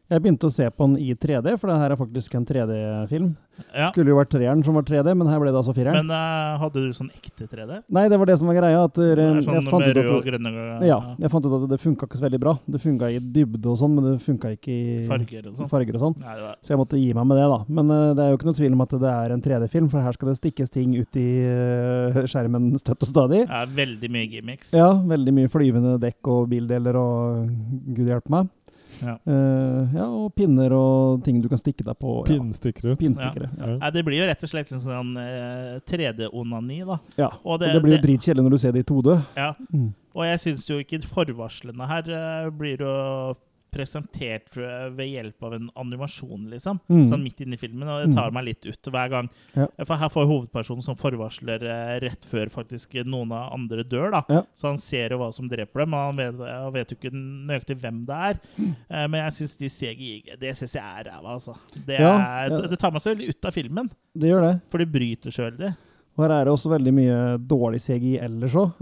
Jeg begynte å se på den i 3D, for det her er faktisk en 3D-film. Ja. Skulle jo vært treeren som var 3D, men her ble det altså fireren. Men uh, hadde du sånn ekte 3D? Nei, det var det som var greia. At Det er sånn jeg fant rød at, grønne ja, jeg fant ut at det funka ikke så veldig bra. Det funka i dybde og sånn, men det funka ikke i Farger og sånn. farger og sånn. Nei, Så jeg måtte gi meg med det, da. Men uh, det er jo ikke noe tvil om at det er en 3D-film, for her skal det stikkes ting ut i skjermen støtt og stadig. Er veldig mye gimmicks. Ja, veldig mye flyvende dekk og bildeler og gud hjelpe meg. Ja. Uh, ja, og pinner og ting du kan stikke deg på. Ja. Pinnstikkere. Pinnstikkere. Ja. Det blir jo rett og slett en sånn uh, 3D-onani, da. Ja, Og og det, blir jo dritkjedelig når du ser det i 2D. Ja. Mm. Og jeg syns jo ikke forvarslene her uh, blir jo presentert tror jeg, ved hjelp av en animasjon, liksom. Mm. Sånn midt inne i filmen. Og det tar Mm. meg litt ut hver gang. Ja. For her får hovedpersonen som forvarsler eh, rett før faktisk noen av andre dør. da. Ja. Så han ser jo hva som dreper dem, og han vet, han vet jo ikke nøyaktig hvem det er. Mm. Eh, men jeg syns de CGI Det synes jeg er ræva, altså. Det, er, ja. det, det tar meg så veldig ut av filmen, Det gjør det. for de bryter så veldig. Og her er det også veldig mye dårlig CGI ellers òg.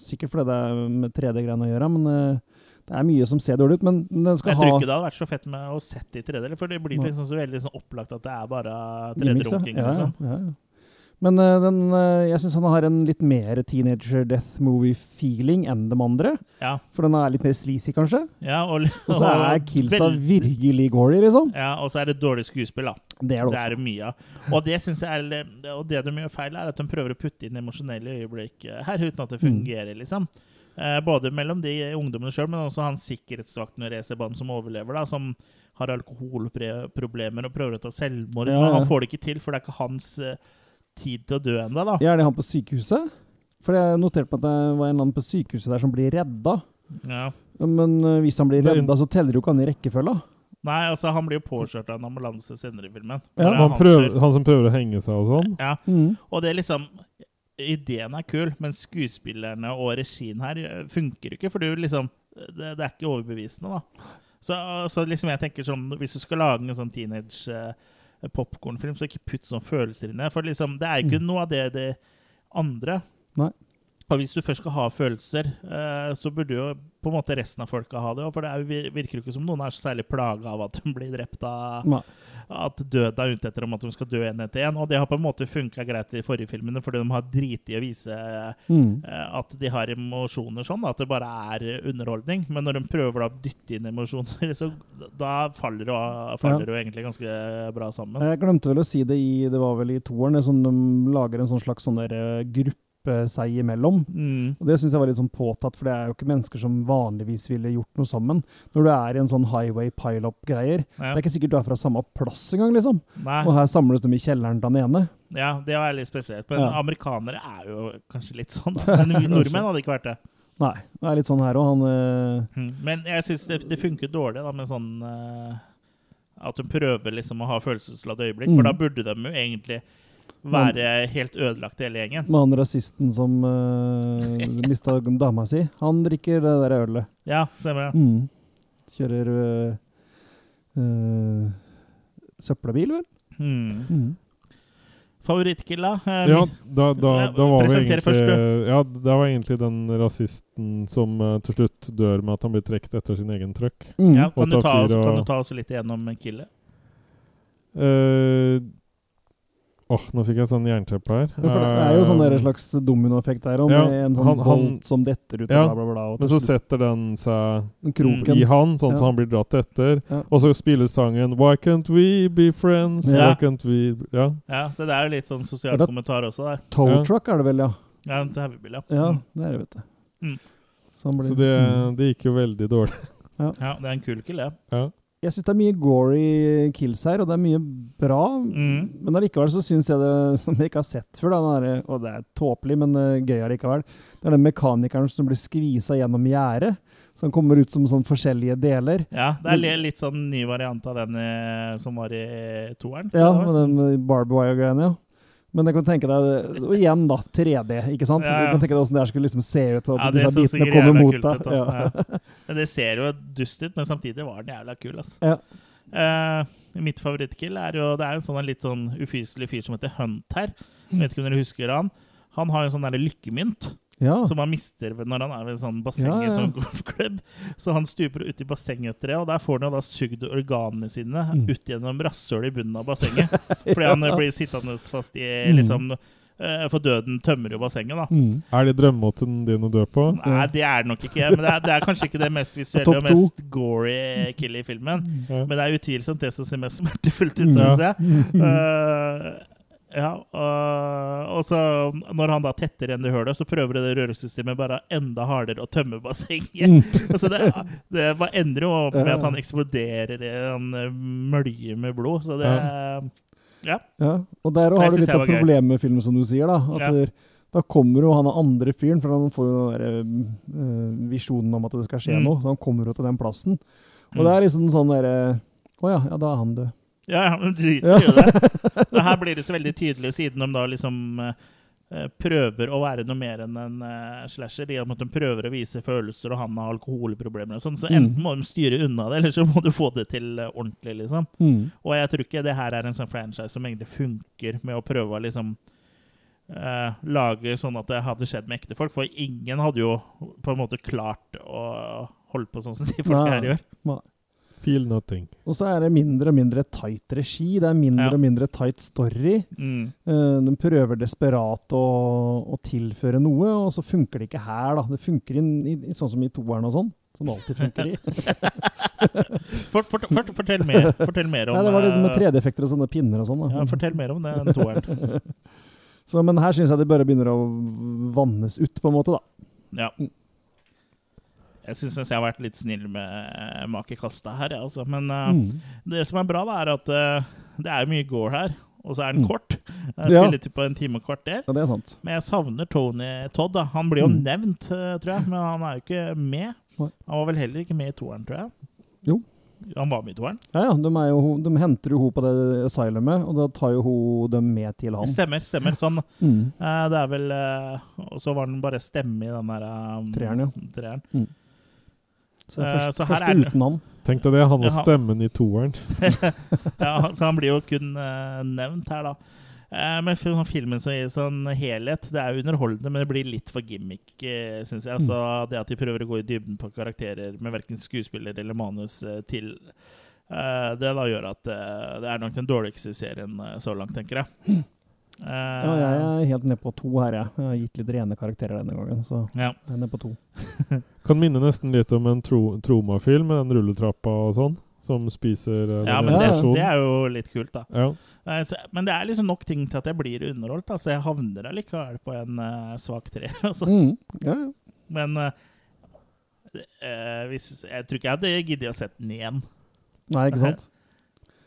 sikkert fordi det er med 3D-greiene å gjøre, men eh, det er mye som ser dårlig ut. Men den skal Jeg ha tror ikke det hadde vært så fett med å sette i 3D, for det blir liksom så veldig sånn opplagt at det er bare gimmicks, 3D-runking. Ja, Liksom. ja, ja. Men uh, den, uh, jeg syns han har en litt mer teenager death movie-feeling enn de andre. Ja. For den er litt mer sleazy, kanskje. Ja, og, Og så (laughs) er killsa virkelig gory, liksom. Ja, og så er det dårlig skuespill, da. Det er det også. det er mye av. Og det synes jeg er, og det de gjør feil, er at de prøver å putte inn emosjonelle øyeblikk eh, her, uten at det Mm. fungerer, liksom. Eh, både mellom de ungdommene sjøl, men også han sikkerhetsvakten og racerbanen som overlever, da, som har alkoholproblemer og prøver å ta selvmord. Ja, Men han får det ikke til, for det er ikke hans eh, tid til å dø ennå. Ja, er det han på sykehuset? For jeg noterte meg at det var en eller annen på sykehuset der som blir redda. Ja. Men eh, hvis han blir redda, så teller jo ikke han i rekkefølga. Nei, altså, han blir jo påkjørt av en ambulanse senere i filmen. Ja. Han, prøver, han som prøver å henge seg og sånn. Ja. Mm. Og det er liksom Ideen er kul, men skuespillerne og regien her eh, funker ikke. For jo liksom, det, det er ikke overbevisende, da. Så, så liksom jeg tenker sånn Hvis du skal lage en sånn teenage uh, popkornfilm, så ikke putt sånne følelser inn i det. For liksom, det er ikke noe av det det andre. Nei. Og hvis du først skal ha følelser, eh, så burde jo på en måte resten av folka ha det. For det er, virker jo ikke som noen er så særlig plaga av at de blir drept av Nei. At døden er ute etter om at de skal dø en etter en. Og det har på en måte funka greit i de forrige filmene, fordi de har driti i å vise Mm. eh, at de har emosjoner sånn. At det bare er underholdning. Men når de prøver å dytte inn emosjoner, så da faller det, det jo egentlig ganske bra sammen. Jeg glemte vel å si det i Det var vel i toeren, som de lager en sånn slags sånn der, gruppe seg imellom. Mm. Og Det syns jeg var litt sånn påtatt, for det er jo ikke mennesker som vanligvis ville gjort noe sammen. Når du er i en sånn highway pile-up-greier. Ja. Det er ikke sikkert du er fra samme plass engang, liksom. Nei. Og her samles de i kjelleren til den ene. Ja, det er litt spesielt. Men Ja. amerikanere er jo kanskje litt sånn. Men vi (laughs) nordmenn hadde ikke vært det. Nei, det er litt sånn her òg. Han eh, Mm. Men jeg syns det, det funker dårlig da, med sånn øh, At hun prøver liksom å ha følelsesladde øyeblikk. Mm. For da burde de jo egentlig være helt ødelagt, hele gjengen. med han rasisten som (laughs) uh, mista dama si, han drikker det der ølet. Ja, stemmer det. Mm. Kjører uh, uh, søppelbil, vel? Mm. Mm. Favorittkilla? Eh, Ja, da, da, da var vi egentlig først. Ja, det var egentlig den rasisten som uh, til slutt dør med at han blir trukket etter sin egen truck. Mm. Ja, kan, du ta oss, og- kan du ta oss litt igjennom killet? Eh, Åh, nå fikk jeg sånn jernteppe her. Ja, for det er jo sånn der Eh, slags dominoeffekt der, og ja, med en sånn han- han- bolt som detter ut, ja, bla, bla, bla. Og Men så setter den seg kroken. i han, sånn Ja. så han blir dratt etter. Ja. Og så spilles sangen 'Why can't we be friends'? Ja. Why can't we Ja. Ja, så det er jo litt sånn sosial det- kommentar også der. Tow Ja. truck er det vel, ja. Ja, en heavybil, ja. Ja, Mm. det er det, vet du. Mm. Så, han blir, Så det, mm. det gikk jo veldig dårlig. Ja, det er en kul kill, det. Ja. Jeg syns det er mye gory kills her, og det er mye bra. Mm. Men allikevel så syns jeg det, som jeg ikke har sett før, da, den der, og det er tåpelig, men uh, gøy allikevel, det er den mekanikeren som blir skvisa gjennom gjerdet. Så han kommer ut som sånn forskjellige deler. Ja, det er litt sånn ny variant av den eh, som var i toeren. Ja, med den barbed wire-greiene, ja. Men jeg kan tenke deg, og igjen da, 3D, ikke sant? Ja, ja. Du kan tenke deg hvordan det her skulle liksom se ut, og Ja, at det disse bitene kommer mot deg. Ja. Ja. Men det ser jo dust ut, men samtidig var den jævla kul, altså. Ja. Eh, mitt favorittkill er jo Det er en sånn en litt sånn ufyselig fyr som heter Hunt her. Jeg vet ikke om dere husker han. Han har en sånn der lykkemynt Ja. som han mister når han er ved en sånn basseng Ja, i sånn golfklubb. (laughs) Så han stuper ut i bassenget etter det, og der får han jo da sugd organene sine Mm. ut gjennom rasshølet i bunnen av bassenget. (laughs) Fordi han eh, blir sittende fast i Mm. liksom eh, For døden tømmer jo bassenget, da. Mm. Er det drømmemåten din å dø på? Nei, det er det nok ikke. Men det er, det er kanskje ikke det mest visuelle og mest gory killet i filmen. Ja. Men det er utvilsomt det som ser mest smertefullt ut, Mm. syns Ja. jeg. Eh, ja, og, og så når han da tetter igjen det hullet, så prøver det rørsystemet bare enda hardere å tømme bassenget. Mm. (laughs) altså det, det bare ender jo med at han eksploderer i en eh, mølje med blod. Så det Ja. Ja, og der òg har du litt av problemet med filmen, som du sier. Da At Ja. der- da kommer jo han andre fyren, for han får jo den der, eh, visjonen om at det skal skje Mm. noe. Så han kommer jo til den plassen. Og det er liksom sånn derre Å ja, ja, da er han død. Ja, ja, men driter Ja. i det. (laughs) Her blir det så veldig tydelig, siden de da liksom eh, prøver å være noe mer enn en eh, slasher. I at de prøver å vise følelser, og han har alkoholproblemer og sånn. Så Mm. enten må de styre unna det, eller så må du få det til eh, ordentlig, liksom. Mm. Og jeg tror ikke det her er en sånn franchise som egentlig funker med å prøve å liksom Uh, lage sånn at det hadde skjedd med ekte folk. For ingen hadde jo på en måte klart å holde på sånn som de folka her gjør. Nei. Feel nothing. Og så er det mindre og mindre tight regi. Det er mindre Ja. og mindre tight story. Mm. Eh, de prøver desperat å, å tilføre noe, og så funker det ikke her, da. Det funker inn, i, i, sånn som i toeren og sånn. Som alltid funker i. For, for, for, fortell, mer, fortell mer om Nei, det var litt med eh, 3D-effekter og sånne pinner og sånn. Ja, fortell mer om det enn toeren. (laughs) Så, men her syns jeg det bare begynner å vannes ut, på en måte, da. Ja. Jeg syns jeg har vært litt snill med makekasta her, jeg, altså. Men uh, Mm. det som er bra, da, er at uh, det er mye gore her. Og så er den Mm. kort. Jeg Ja. spiller ja. på en time og kvarter. Ja, det er sant. Men jeg savner Tony Todd. da. Han blir jo Mm. nevnt, eh, tror jeg, men han er jo ikke med. Han var vel heller ikke med i toeren, tror jeg. Jo. Han var med i toeren. Ja, ja. De, jo, de henter jo hun på det asylumet, og da tar jo hun dem med til han. Stemmer, stemmer. Sånn. Mm. Eh, det er vel eh, Og så var den bare stemme i den der um, Treeren, ja. treeren. Mm. Så Eh, først, så her først den- uten han. Tenk deg det, han var Ja. stemmen i toeren. (laughs) ja, så han blir jo kun uh, nevnt her, da. Uh, men sånn filmen så gir sånn helhet, det er jo underholdende, men det blir litt for gimmick, uh, syns jeg. Altså, det at de prøver å gå i dybden på karakterer med verken skuespiller eller manus uh, til eh, Det da gjør at det er nok den dårligste serien så langt, tenker jeg. Eh, Ja, jeg er helt ned på to her, jeg. Jeg har gitt litt rene karakterer denne gangen, så Ja. jeg er ned på to. (laughs) Kan minne nesten litt om en tro Troma-film med den rulletrappa og sånn, som spiser uh, Ja, men det, det er jo litt kult, da. Ja. Uh, så, men det er liksom nok ting til at jeg blir underholdt. Så jeg havner allikevel på en eh, svak treer. (laughs) Altså. Mm. Ja. Men eh, eh, hvis, jeg tror ikke jeg hadde giddet å sette den igjen. Nei, ikke sant?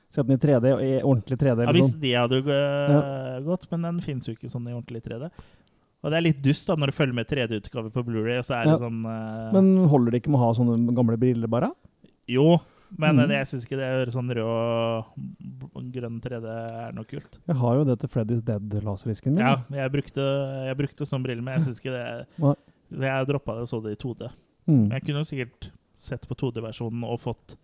Sett den i 3D, i ordentlig 3D. Ja, hvis det hadde uh, gått, men den fins jo ikke sånn i ordentlig 3D. Og det er litt dust da når du følger med 3D-utgave på Blu-ray så er Ja. det sånn uh... Men holder det ikke med å ha sånne gamle briller, bare? Jo, men Mm. jeg syns ikke det er sånn rød og grønn 3D er noe kult. Jeg har jo det til Freddy's Dead-laserdisken min. Ja, jeg brukte, jeg brukte sånn briller, men jeg syns ikke det jeg droppa det og så det i 2D. Mm. Jeg kunne jo sikkert sett på 2D-versjonen og fått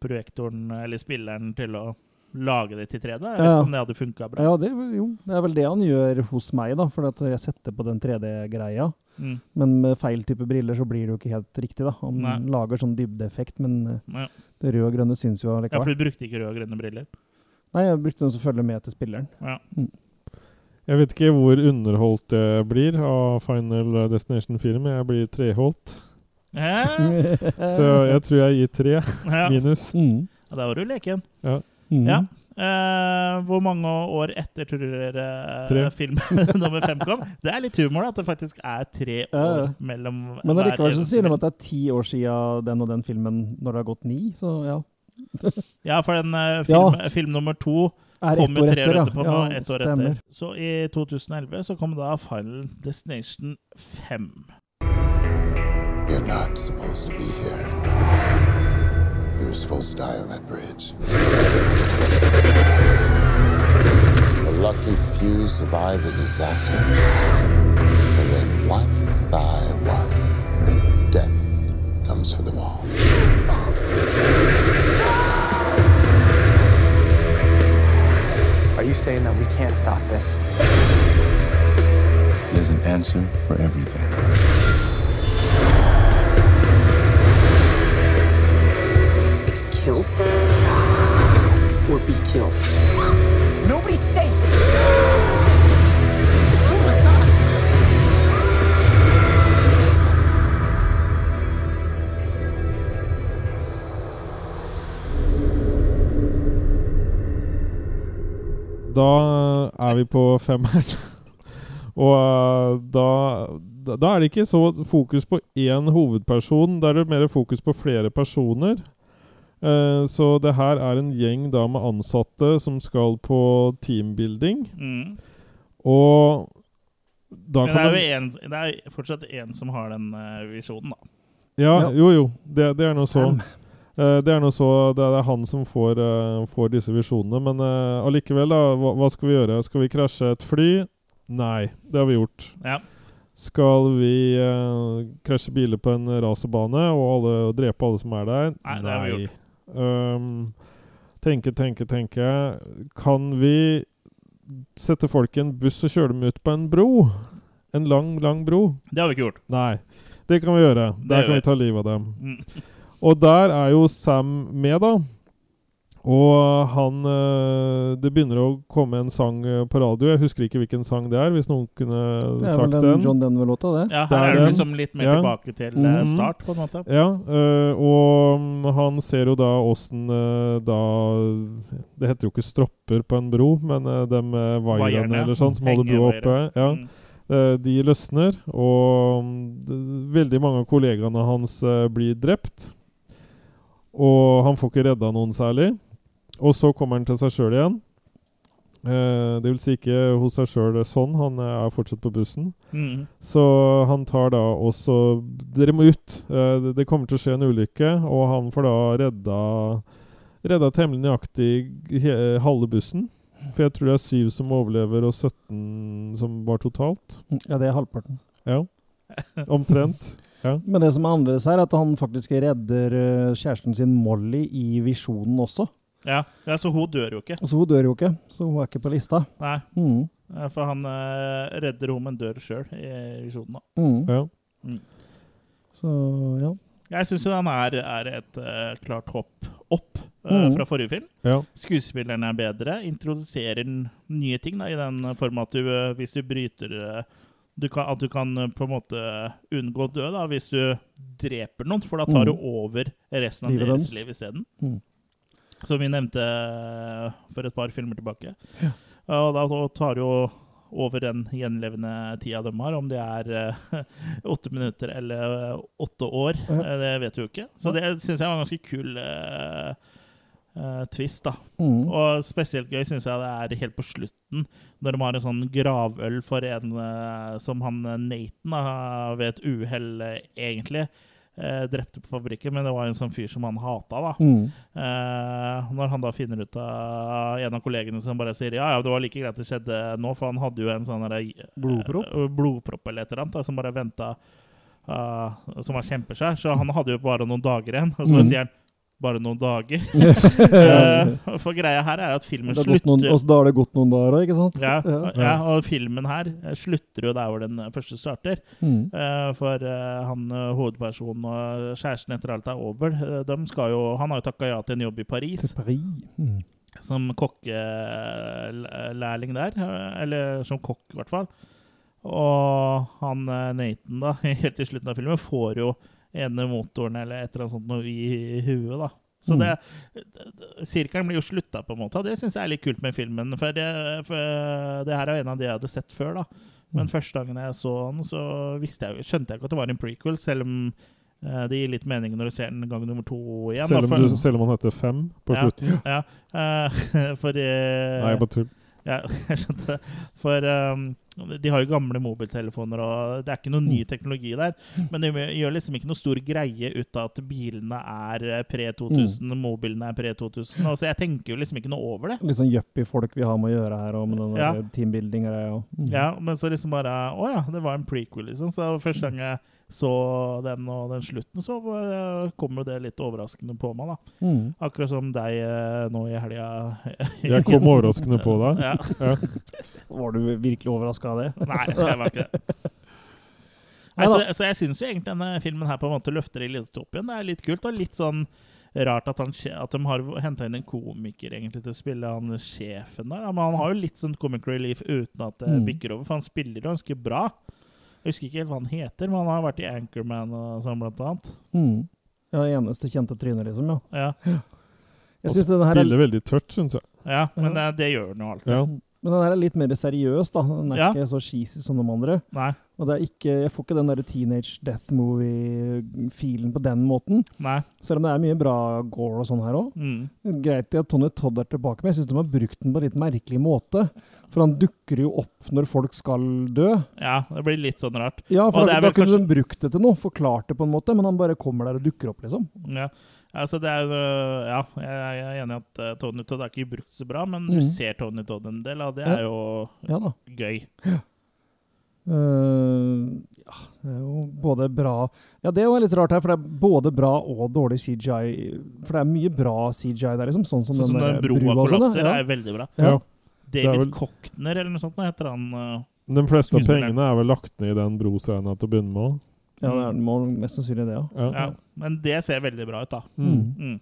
projektoren eller spilleren til å lage det til 3D. Jeg vet Ja. om det hadde funka bra. Ja, det, jo, det er vel det han gjør hos meg, da. For at jeg setter på den 3D-greia. Mm. Men med feil type briller så blir det jo ikke helt riktig, da. Han Nei. lager sånn dybdeeffekt, men eh, Ja. det røde og grønne syns jo Ja, for du brukte ikke røde og grønne briller? Nei, jeg brukte den som følger med til spilleren. Ja. Jeg vet ikke hvor underholdt jeg blir av Final Destination-film. Jeg blir treholdt. (laughs) Så jeg tror jeg gir tre (laughs) Ja. minus. Mm. Ja, der var du leken. Ja. Mm. Ja. Uh, hvor mange år etter tror dere Tre. eh, film (laughs) nummer fem kom? Det er litt humor da, at det faktisk er tre år uh, mellom Men hver allikevel så sier de at det er ti år siden den og den filmen når det har gått ni, så ja. Ja, for den eh, film, film nummer to Er kom jo år tre etter, år ja. etterpå. Ja, nå, ett år stemmer. etter. Så i 2011 så kom da Final Destination 5. You're not supposed to be here. You were supposed to die on that bridge. The lucky few survive the disaster. And then one by one, death comes for them all. Are you saying that we can't stop this? There's an answer for everything. It's kill or be killed. Nobody's safe. Da er vi på femmeren. Og eh, da, da da er det ikke så fokus på én hovedperson. Da er det mer fokus på flere personer. Eh, så det her er en gjeng da med ansatte som skal på teambuilding. Mm. Og da Men det er jo en, det er fortsatt én som har den uh, visjonen, da. Ja, Ja. jo jo. Det, det er nå så. Eh, det er noe så Det er han som får, får disse visjonene. Men allikevel, da. Hva, hva skal vi gjøre? Skal vi krasje et fly? Nei, det har vi gjort. Ja. Skal vi krasje biler på en Rasebane og, alle, og drepe alle som er der? Nei, det har vi gjort. Um, tenke, tenke, tenke. Kan vi sette folk i en buss og kjøre dem ut på en bro? En lang, lang bro? Det har vi ikke gjort. Nei. Det kan vi gjøre. Det Der kan vi. vi ta livet av dem. Mm. Og der er jo Sam med, da. Og han eh, Det begynner å komme en sang eh, på radio. Jeg husker ikke hvilken sang det er, hvis noen kunne Det er vel sagt den den. John Denver-låta, det. Ja, Det her er er liksom litt mer Ja. tilbake til mm -hmm. start, på en måte. Ja, øh, og mm, han ser jo da åssen øh, da Det heter jo ikke stropper på en bro, men øh, de vaierne eller sånn som holder broa oppe, ja, Mm. de løsner. Og mm, veldig mange av kollegaene hans blir drept. Og han får ikke redda noen særlig. Og så kommer han til seg sjøl igjen. Eh, det vil si ikke hos seg sjøl sånn, han eh, er fortsatt på bussen. Mm. Så han tar da også Dere må ut! Eh, det- kommer til å skje en ulykke, og han får da redda Redda temmelig nøyaktig he, halve bussen. For jeg tror det er syv som overlever, og 17 som var totalt. Ja, det er halvparten. Ja. Omtrent. Ja. Men det som er annerledes her, er at han faktisk redder eh, kjæresten sin Molly i visjonen også. Ja. ja, så hun dør jo ikke. Så hun dør jo ikke, så hun er ikke på lista. Nei. Mm. For han eh, redder henne, men dør sjøl i visjonen. da. Mm. Ja. Mm. Så ja. Jeg syns han er, er et eh, klart hopp opp eh, Mm. fra forrige film. Ja. Skuespilleren er bedre. Introduserer n- nye ting da, i den form at du, eh, hvis du bryter eh, du kan, At du kan eh, på en måte unngå å dø da, hvis du dreper noen, for da tar Mm. du over resten av Livet deres deres. liv isteden. Mm. Som vi nevnte eh, for et par filmer tilbake. Ja. Og da tar jo over den gjenlevende tida de har, om det er eh, (laughs) åtte minutter eller eh, åtte år. Ja. Det vet du jo ikke. Så det syns jeg var en ganske kul uh, twist, da. Mm. Og spesielt gøy syns jeg det er helt på slutten, når de har en sånn gravøl for en uh, som han Nathan da, ved et uhell, uh, egentlig. Eh, drepte på fabrikken, men det var en sånn fyr som han hata. da. Mm. Eh, når han da finner ut av en av kollegene som bare sier ja, ja, det var like greit det skjedde nå, for han hadde jo en sånn blodpropp. eh, Blodpropp? eller et eller annet da, som bare venta Som var kjempeskjær. Så han hadde jo bare noen dager igjen. Og så Mm. sier han bare noen dager. uh, (laughs) for greia her er at filmen har noen, slutter og da har det gått noen dager ikke sant? ja, ja, og filmen her eh, slutter jo der hvor den eh, første starter. Mm. Uh, for uh, han hovedpersonen og kjæresten etter alt er over, jo, han har jo takka ja til en jobb i Paris. Til Paris. Mm. Som kokkelærling der. Eller som kokk, i hvert fall. Og han Nathan, da, (laughs) helt til slutten av filmen, får jo ene motoren eller et eller annet sånt noe i huet, da. Så Mm. det, Sirkelen blir jo slutta, på en måte. Og det syns jeg er litt kult med filmen. For det, for det her er en av de jeg hadde sett før, da. Men Mm. første gangen jeg så den, så jeg, skjønte jeg ikke at det var en prequel, selv om eh, det gir litt mening når du ser den gang nummer to igjen. Selv, om for- du, selv om han heter Fem på ja, slutten. Ja. Uh, (laughs) for eh, Nei, bare tull. Ja, (laughs) jeg skjønte. For um, de har jo gamle mobiltelefoner, og det er ikke noe ny teknologi der. Men de gjør liksom ikke noe stor greie ut av at bilene er eh, pre-2000, mobilene er pre-2000. altså Så jeg tenker jo liksom ikke noe over det. Litt sånn yuppie-folk vi har med å gjøre her, og med den Ja. teambuilding-greia. Mm. Ja, men så liksom bare Å ja, det var en prequel, liksom. Så første gang jeg så den og den slutten, så kommer det litt overraskende på meg, da. Mm. Akkurat som deg eh, nå i helga. Jeg kom (laughs) overraskende på deg. Ja. Ja. Var du virkelig overraska av det? (laughs) Nei, jeg var ikke det. Nei, så, så jeg syns jo egentlig denne filmen her på en måte løfter det litt opp igjen. Det er litt kult og litt sånn rart at, han, at de har henta inn en komiker egentlig til å spille han sjefen der. Men han har jo litt sånn comic relief uten at det Mm. bikker over, for han spiller jo ganske bra. Jeg husker ikke helt hva han heter, men han har vært i Anchorman og sånn, blant annet. Mm. Ja, eneste kjente trynet, liksom, ja. Ja, Jeg synes den her er, spiller veldig tørt, syns jeg. ja men det, det gjør han jo alltid. Ja. men den her er litt mer seriøs, da. Den er Ja. ikke så cheesy som de andre. Nei. Og det er ikke, jeg får ikke den der teenage death movie-filen på den måten. Nei. Selv om det er mye bra gore og sånn her òg. Mm. Greit at Tony Todd er tilbake, men jeg syns de har brukt den på en litt merkelig måte. For han dukker jo opp når folk skal dø. Ja, det blir litt sånn rart. Ja, for da, da kunne kanskje- de brukt det til noe, forklart det på en måte, men han bare kommer der og dukker opp, liksom. Ja. Altså, det er Ja, jeg er enig i at eh, Tony Todd er ikke brukt så bra, men du Mhm. ser Tony Todd en del, og det er jo Ja gøy. Eh, ja, det er jo både bra Ja, det er jo litt rart her, for det er både bra og dårlig CGI. For det er mye bra CGI der, liksom. Sånn som Sånn som den broa brua sånn, kollapser, ja. er veldig bra. Ja. David vel- Kochner eller noe sånt, nå heter han. Uh, De fleste av pengene er vel lagt ned i den broscena til å begynne med. Ja, det er, må mest sannsynlig det, ja. Ja. ja. Men det ser veldig bra ut, da. Mm. Mm.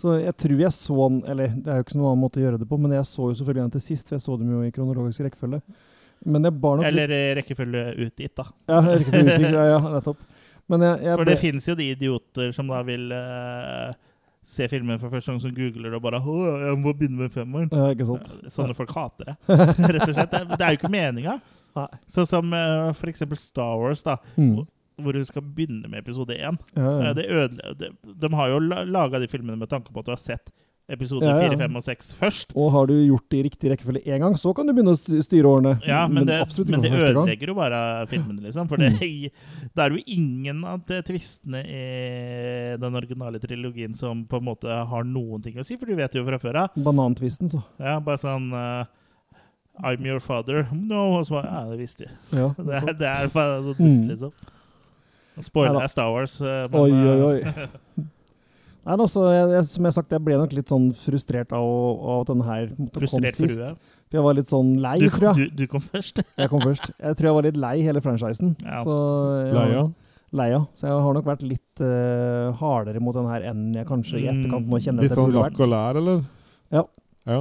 Så jeg tror jeg så den Eller det er jo ikke noen annen måte å gjøre det på, men jeg så jo selvfølgelig den til sist, for jeg så dem jo i kronologisk rekkefølge. Nok Eller rekkefølge rekkefølge utgitt, da. Ja, rekkefølge utgitt, ja, ja, nettopp. Men jeg, jeg For ble- det finnes jo de idioter som da vil uh, se filmen for første gang, som googler og bare Å, jeg må begynne med femmeren. Ja, ikke sant? Sånne folk hater det, (laughs) rett og slett. Det, er- jo ikke meninga. Sånn som uh, for eksempel Star Wars, da. Mm. hvor- du skal begynne med episode én. Ja, ja. Eh, de har jo la, laga de filmene med tanke på at du har sett episode Ja, ja. fire, fem og seks først. Og har du gjort det i riktig rekkefølge én gang, så kan du begynne å styre årene. Ja, men, det, men det første gang. ødelegger jo bare filmene, liksom. For det, det er jo ingen av de tvistene i den originale trilogien som på en måte har noen ting å si, for du vet jo fra før av. Banantvisten, så. Ja, bare sånn uh, I'm your father. No. Og så bare Ja, det visste vi. Ja, (laughs) det, er, det er så dust, Mm. liksom. Spoiler er Star Wars. eh, men, Oi, oi, eh, oi. (laughs) Nei, men også, jeg, jeg, som jeg har sagt, jeg ble nok litt sånn frustrert av, av at den her måtte komme sist. frue. For jeg var litt sånn lei, Du, tror jeg. du, du kom først. (laughs) Jeg kom først. Jeg tror jeg var litt lei hele franchisen. Ja. Så jeg, Leia? Leia. Så jeg har nok vært litt uh, hardere mot den her enn jeg kanskje i etterkant nå kjenner Litt sånn lakk og lær, eller? Ja. Ja.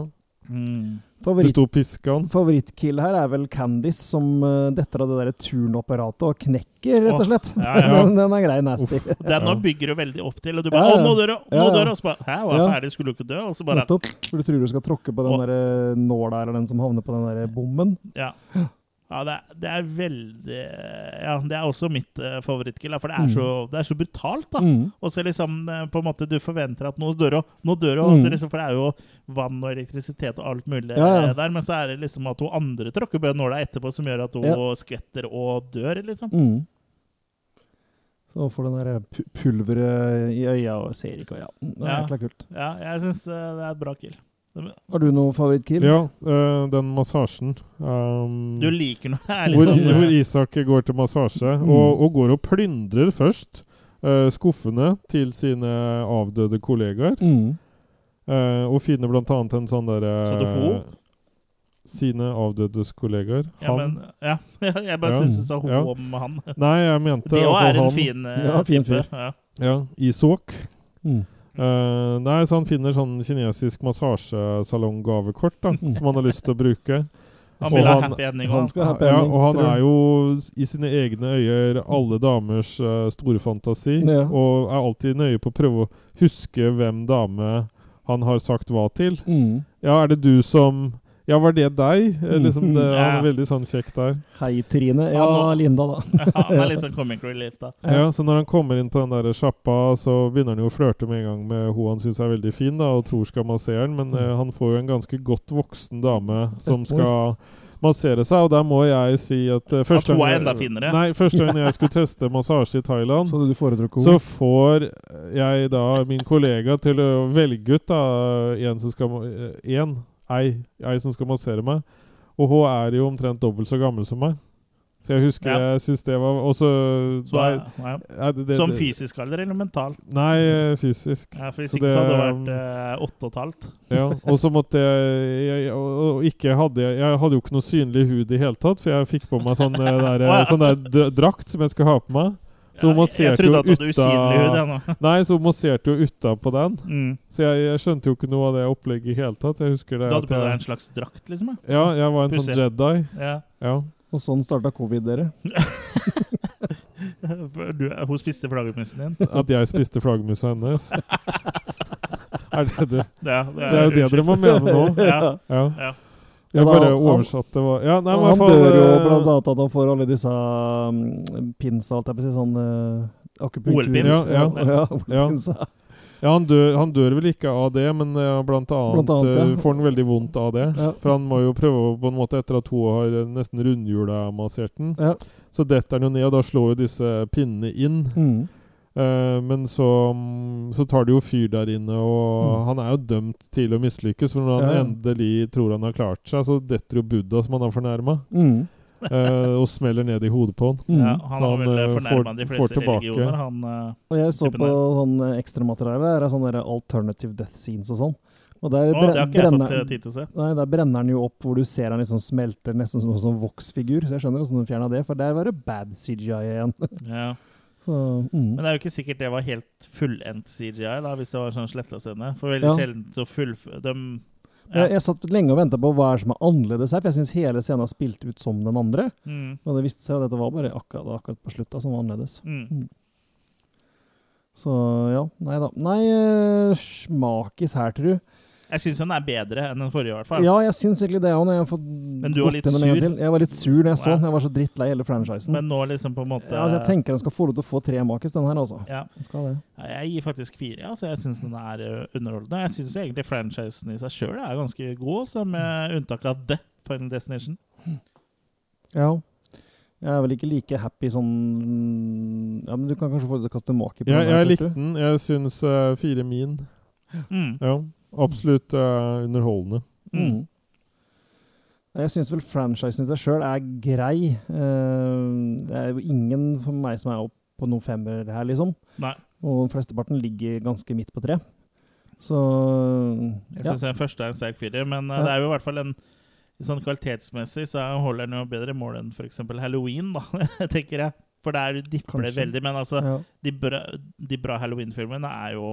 Mm. Du Favoritt, sto favorittkill her er vel Candice som uh, detter av det der turnapparatet og knekker, rett og slett. slett. ja, ja. (laughs) den, den er grei, nasty. (laughs) Den nå bygger du veldig opp til, og du bare ja. Å, nå dør hun! Nå Ja, ja. dør! Og så bare Hæ, hun er Ja. ferdig, skulle du ikke dø? Og så bare Nettopp. For du tror du skal tråkke på den der eh, nåla eller den som havner på den der bommen. Ja. (gasps) Ja, det er, det er veldig Ja, det er også mitt uh, favorittkill, for det er, Mm. så, det er så brutalt, da. Mm. Og så liksom eh, på en måte du forventer at nå dør hun, nå dør hun. Mm. Liksom, for det er jo vann og elektrisitet og alt mulig Ja, ja. eh, der, men så er det liksom at hun andre tråkker på nåla etterpå, som gjør at hun Ja. skvetter og dør, liksom. Mm. Så får den der pu pulveret i øya og ser ikke, øya. ja. Det er Ja. kult. Ja, jeg syns det er et bra kill. Har du noe favorittkill? Ja, øh, den massasjen. Um, Du liker noe er hvor, sånn, hvor Isak går til massasje, Mm. og, og går og plyndrer først øh, skuffene til sine avdøde kollegaer. Mm. øh, og finner blant annet en sånn derre ho? Sine avdødes kollegaer. Ja, men, ja. (laughs) Jeg bare Ja. syns du sa ho Ja. om han. Nei, jeg mente Det òg altså er en han. fin, eh, Ja, fin fyr. Ja. Ja, Isåk. Mm. Eh, nei, så han finner sånn kinesisk massasjesalong-gavekort da, (laughs) som han har lyst til å bruke. Han vil ha happy ending han òg. skal ha happy ja, og han er jo i sine egne øyer alle damers uh, store fantasi, Ja. og er alltid nøye på å prøve å huske hvem dame han har sagt hva til. Mm. Ja, er det du som Ja, var det deg? Eh, Mm. Liksom det, Ja. veldig sånn kjekk der. Hei, Trine. Ja, Linda, da. (laughs) Han er litt sånn (laughs) comic relief, da. Ja. Så når han kommer inn på den der sjappa, så begynner han jo å flørte med en gang med hun han syns er veldig fin, da, og tror skal massere han, men uh, han får jo en ganske godt voksen dame som skal massere seg, og der må jeg si at uh, første At er gang- enda finere. Nei, første gang jeg skulle (laughs) teste massasje i Thailand, Så du så får jeg da min kollega til å velge ut da en som skal En, ei, ei som skal massere meg. Og hun er jo omtrent dobbelt så gammel som meg. Så jeg husker Ja. jeg syns det var også, så nei, ja. det- det- Som fysisk alder eller mental? Nei, eh, fysisk. Ja, for Hvis Så ikke så hadde det um, vært eh, åtte og et halvt. Ja, og så måtte jeg, jeg og, ikke hadde jeg, hadde jo ikke noe synlig hud i hele tatt, for jeg fikk på meg sånn eh, der, sånn der drakt som jeg skal ha på meg. Så hun Ja, jeg masserte trodde at du hadde usynlig hud, jeg nå. (laughs) Nei, så hun masserte jo utapå den. Mm. Så jeg, jeg skjønte jo ikke noe av det opplegget i hele tatt. Jeg husker det. Du hadde på deg en slags drakt, liksom? Jeg. Ja, jeg var en sånn Jedi. Ja. Ja. Og sånn starta covid, dere. (laughs) Du, hun spiste flaggermusen din? At jeg spiste flaggermusa hennes. (laughs) er det det? Ja, Det er jo det dere må mene nå. Ja. Ja. ja. Jeg da, bare han- oversatte hva Ja, nei, men han fall dør jo eh, blant annet at han får alle disse um, pinsa, alt jeg vil si, sånn uh, akupunktur... OL-pins. Ja, ja. (laughs) ja, Ja. Ja, han dør, han dør vel ikke av det, men eh, blant annet, Blant annet, ja. eh, får han veldig vondt av det. Ja. For han må jo prøve på en måte, etter at hun har eh, nesten rundhjula massert den, Ja. så detter han jo ned, og da slår jo disse pinnene inn. Mm. Eh, men så, mm, så tar det jo fyr der inne, og Mm. han er jo dømt til å mislykkes. For når han Ja, endelig tror han har klart seg, så detter jo Buddha, som han har fornærma, Mm. og smeller ned i hodet på han. Mm. Ja, han Så har vel eh, fornærma de får fleste religioner, han uh, Og jeg så på sånn ekstramateriale. Er sånn alternative death scenes og sånn. Og der oh, bre- det har ikke jeg fått tid til å se. Nei, der brenner han jo opp hvor du ser han liksom smelter nesten som en sånn voksfigur. Så jeg skjønner hvordan de fjerna det, for der var det bad CGI igjen. Ja. Så, mm. Men det er jo ikke sikkert det var helt fullendt CGI, da, hvis det var sånn sletta scene. For veldig Ja. sjelden så full... De, Jeg, jeg satt lenge og venta på hva er som er annerledes her, for jeg syns hele scenen har spilt ut som den andre. Mm. Og det viste seg at dette var bare akkurat, akkurat på slutta som var annerledes. Mm. Så ja, nei da. Nei, eh, smakis her, tror du. Jeg syns den er bedre enn den forrige, i hvert fall. Ja, jeg syns egentlig det òg, jeg har fått Men du var litt sur? til. Jeg var litt sur når jeg så den. Jeg var så drittlei hele franchisen. Men nå liksom på en måte ja, altså, jeg tenker den skal få lov til å få tre makis, den her, altså. Ja. Den Skal det. Ja, Jeg gir faktisk fire. Altså, jeg syns den er underholdende. Jeg syns egentlig franchisen i seg sjøl er ganske god, så med unntak av The Final Destination. Ja. Jeg er vel ikke like happy sånn Ja, men du kan kanskje få det til å kaste maki på Jeg, den her, jeg likte den. Jeg syns uh, fire min. Mm. Ja, absolutt uh, underholdende. Mm. Jeg syns vel franchisen i seg sjøl er grei. Uh, det er jo ingen for meg som er opp på noen femmer her, liksom. Nei. Og flesteparten ligger ganske midt på tre. Så Jeg ja. den første er en sterk firer, men uh, Ja. det er jo i hvert fall en Sånn kvalitetsmessig så holder den jo bedre mål enn f.eks. Halloween, da, (laughs) tenker jeg. For der dipper det veldig. Men altså, Ja. de bra, de bra Halloween-filmene er jo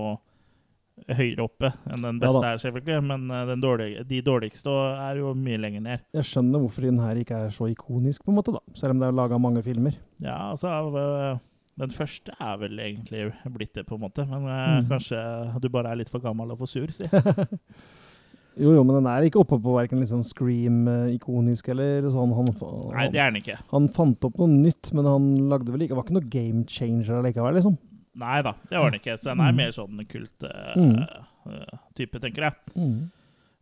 høyere oppe enn den beste ja, er, selvfølgelig. Men den dårlige, de dårligste er jo mye lenger ned. Jeg skjønner hvorfor den her ikke er så ikonisk, på en måte, da. Selv om det er laga mange filmer. Ja, altså øh, Den første er vel egentlig blitt det, på en måte. Men Mm. kanskje du bare er litt for gammel og for sur, si. (laughs) Jo, jo, men den er ikke oppe på verken liksom Scream-ikonisk eller sånn. Han, han, Nei, det er den ikke. Han fant opp noe nytt, men han lagde vel ikke Det var ikke noe game changer likevel, liksom. Nei da, det var den ikke. Så den er Mm. mer sånn kult-type, Mm. tenker jeg. Mm.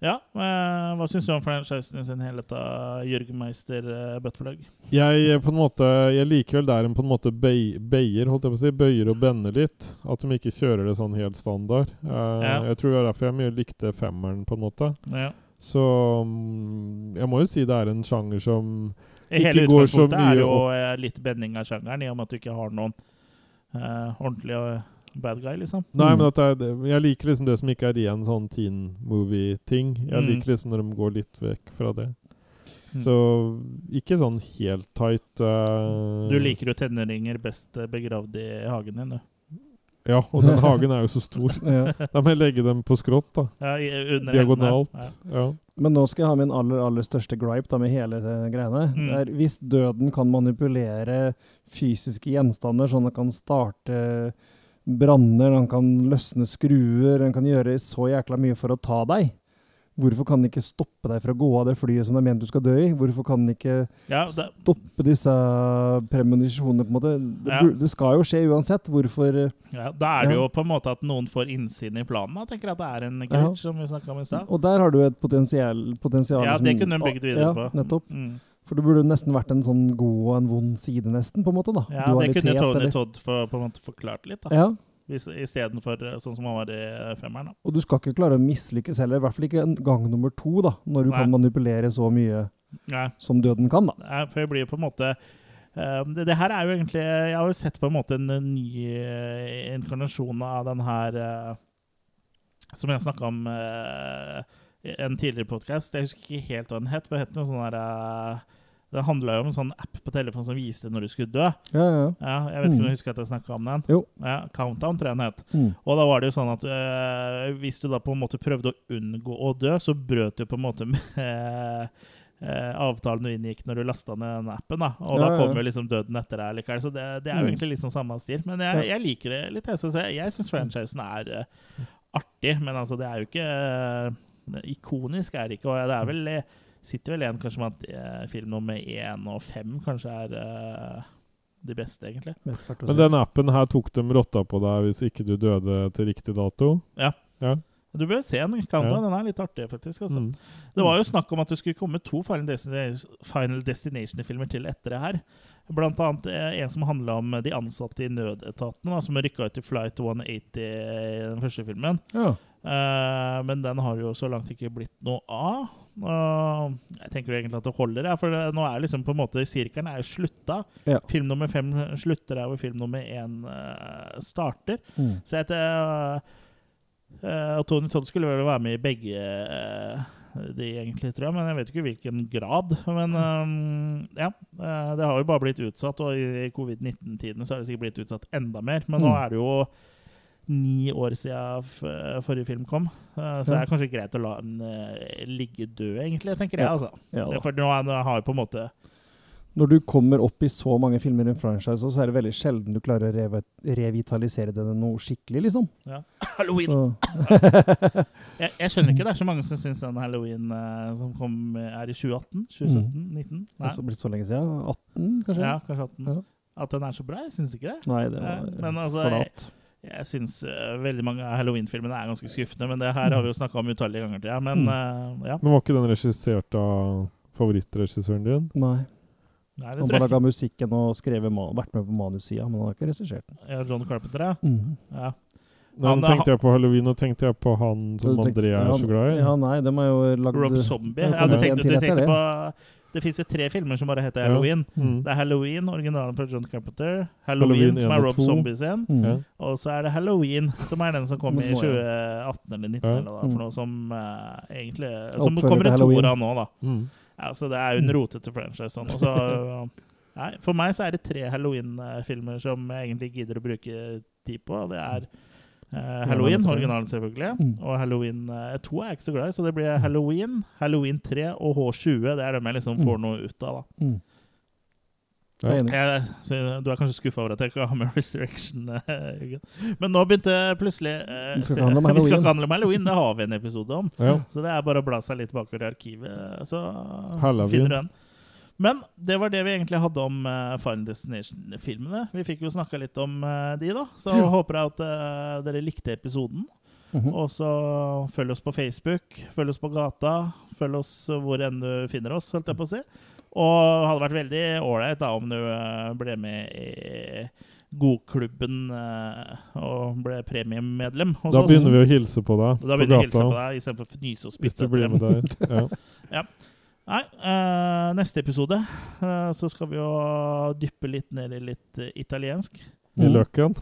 Ja, øh, Hva syns du om franchisen i sin helhet, da, Jørgen Meister uh, Buttplug? Jeg eh, på en måte Jeg liker vel der en på en måte bei- beier, holdt jeg på å si. Bøyer og bender litt. At de ikke kjører det sånn helt standard. Uh, Ja. Jeg tror det er derfor jeg mye likte femmeren, på en måte. Ja. Så mm, jeg må jo si det er en sjanger som ikke går så mye. utgangspunktet er jo opp litt bending av sjangeren, i og med at du ikke har noen øh, og bad guy, liksom. Nei, men at det er, jeg liker liksom det som ikke er igjen sånn teen movie-ting. Jeg Mm. liker liksom når de går litt vekk fra det. Mm. Så ikke sånn helt tight. uh, Du liker jo tenåringer best begravd i hagen din, du. Ja, og den (laughs) hagen er jo så stor. Ja. Da må jeg legge dem på skrått, da. Ja, under Diagonalt. Ja. Men nå skal jeg ha min aller aller største gripe da, med hele greiene. Mm. Det er, hvis døden kan manipulere fysiske gjenstander, sånn at den kan starte branner, den kan løsne skruer, den kan gjøre så jækla mye for å ta deg, hvorfor kan den ikke stoppe deg fra å gå av det flyet som det er ment du skal dø i? Hvorfor kan den ikke Ja, det- stoppe disse premonisjonene, på en måte? Det, Ja. det skal jo skje uansett. Hvorfor Ja, Da er det jo på en måte at noen får innsiden i planen. Jeg tenker at det er en glitch, som vi snakka om i stad. Og der har du et potensial, potensial Ja, det kunne hun bygd videre på. Nettopp. Mm. For det burde nesten vært en sånn god og en vond side, nesten, på en måte. da. Ja, det kunne Tony Todd få, på en måte forklart litt, da. Ja. Istedenfor eh, sånn som han var i femmeren. da. Og du skal ikke klare å mislykkes heller, i hvert fall ikke en gang nummer to, da, når du Nei. kan manipulere så mye Nei. som døden kan. da. Nei, For jeg blir på en måte eh, det, det her er jo egentlig Jeg har jo sett på en måte en, eh, ny uh, inkarnasjon av den her uh, Som jeg snakka om uh, i en tidligere podkast. Jeg husker ikke helt hva den het. men Det het noe sånn der eh, Det handla jo om en sånn app på telefonen som viste når du skulle dø. Ja, ja. jeg vet ikke om Mm. du husker at jeg snakka om den? Jo. Ja, Countdown, tror jeg den het. Mm. Og da var det jo sånn at øh, hvis du da på en måte prøvde å unngå å dø, så brøt du på en måte med øh, (laughs) avtalen du inngikk når du lasta ned den appen. da Og Ja, da kommer kom ja. jo liksom døden etter deg likevel. Så det, det er jo Mm. egentlig sånn samme stil. Men jeg, Ja. jeg liker det litt. Syns, jeg, syns franchisen er uh, artig, men altså, det er jo ikke uh, Ikonisk er det ikke. Og det er vel eh, sitter vel igjen kanskje med at eh, film nummer én og fem kanskje er eh, de beste, egentlig. Men den appen her tok dem rotta på deg hvis ikke du døde til riktig dato? Ja. ja. Du bør se den. Kan Ja. Den er litt artig, faktisk. Altså. Mm. Det var jo snakk om at det skulle komme to Final Destination- Final Destination-filmer til etter det her. Blant annet eh, en som handla om de ansatte i nødetaten, da, som rykka ut i Flight 180 i den første filmen. Ja. Uh, men den har jo så langt ikke blitt noe av. Og jeg tenker jo egentlig at det holder, for nå er liksom på en måte sirkelen er slutta. Ja. Film nummer fem slutter der hvor film nummer én eh, starter. Mm. Så jeg uh, Og Tony Todd skulle vel være med i begge de, egentlig, tror jeg, men jeg vet ikke hvilken grad. Men um, ja, det har jo bare blitt utsatt, og i covid-19-tiden så har det sikkert blitt utsatt enda mer. Men nå Mm. er det jo ni år siden forrige film kom, eh, så det er kanskje greit å la den eh, ligge død, egentlig, tenker jeg. Altså. Ja. For nå nå har jeg på en måte Når du kommer opp i så mange filmer i en franchise, så er det veldig sjelden du klarer å revi revitalisere den noe skikkelig, liksom. Ja. (laughs) Halloween! (laughs) Jeg, jeg skjønner ikke det er så mange som syns den Halloween eh, som kom, eh, er i 2018? 2017? 19? Det er blitt så lenge siden. 18, kanskje? Ja, kanskje 18. Ja. At den er så bra? Jeg syns ikke det. Nei, det var Eh, men altså, jeg, flat. Jeg syns uh, veldig mange av Halloween-filmene er ganske skuffende. Men det her har vi jo snakka om utallige ganger til. Ja. Men eh, ja. Men var ikke den regissert av favorittregissøren din? Nei. Nei, det Han har laga musikken og skrevet vært med på manussida, men han har ikke regissert den. Ja, John Carpenter, ja. Mm. ja. Nei, nå tenkte jeg på Halloween, og tenkte jeg på han som André er så glad i. Ja, nei, de har jo lagd Rob Zombie. Ja, du tenkte, du tenkte på Det fins jo tre filmer som bare heter Ja. Halloween. Mm. Det er Halloween, originalen fra John Carpenter. Halloween, Halloween som er Rob Zombies Zombie sin. Mm. Ja. Og så er det Halloween, som er den som kom i 2018 eller 2019, Ja. eller for noe som uh, egentlig Som Oppfølger kommer to toer av nå, da. Mm. Ja, så det er jo en rotete franchise. Sånn. Og så, nei, for meg så er det tre Halloween-filmer som jeg egentlig gidder å bruke tid på. Det er eh, Halloween, originalen selvfølgelig, Mm. og Halloween eh, 2 er jeg ikke så glad i. Så det blir Halloween, Halloween 3 og H20. Det er dem jeg liksom får noe ut av. da. Mm. Jeg er. Jeg, så du er kanskje skuffa over at jeg ikke har med (laughs) Resurrection? eh, Jørgen. Men nå begynte plutselig eh, Vi skal ikke (laughs) handle om Halloween, det har vi en episode om. Ja. Så det er bare å bla seg litt bakover i arkivet, så Halloween. finner du den. Men det var det vi egentlig hadde om uh, Final Destination-filmene. Vi fikk jo snakka litt om uh, de, da. Så Ja. håper jeg at uh, dere likte episoden. Mhm. Og så følg oss på Facebook, følg oss på gata, følg oss hvor enn du finner oss, holdt jeg på å si. Og hadde vært veldig ålreit da om du ble med i Godklubben og ble premiemedlem. hos Da oss. begynner vi å hilse på deg Da på begynner vi å hilse på deg istedenfor fnyse og Hvis spytte du blir med der. Ja. (laughs) ja. Nei, eh, neste episode eh, så skal vi jo dyppe litt ned i litt eh, italiensk. I løken.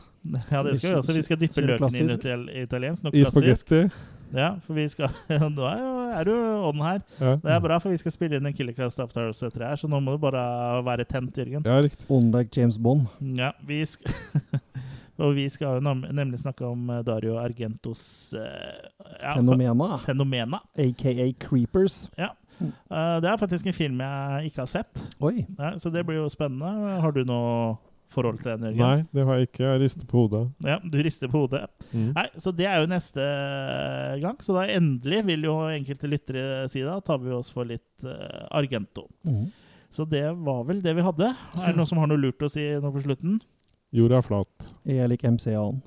Ja, det skal vi også. Vi skal dyppe løken inn i klassisk. italiensk. Noe I klassisk. spagetti. Ja, for vi skal (laughs) Nå er, jo, er du ånden her. Ja. Det er bra, for vi skal spille inn en Killercast After Hours etter det her, så nå må du bare være tent, Jørgen. ja, riktig. On like James Bond. Ja, vi skal (laughs) Og vi skal jo nem- nemlig snakke om eh, Dario Argentos eh, ja, Fenomena. Fenomena. AKA Creepers. Ja. Eh, det er faktisk en film jeg ikke har sett, Oi. ja, så det blir jo spennende. Har du noe forhold til den, Jørgen? Nei, det har jeg ikke. Jeg rister på hodet. Ja, du rister på hodet. Mm. Nei, Så det er jo neste gang. Så da endelig vil jo enkelte lyttere si da, tar vi oss for litt uh, Argento. Mm. Så det var vel det vi hadde. Er det noen som har noe lurt å si nå på slutten? Jorda er flat. Jeg liker MC-en.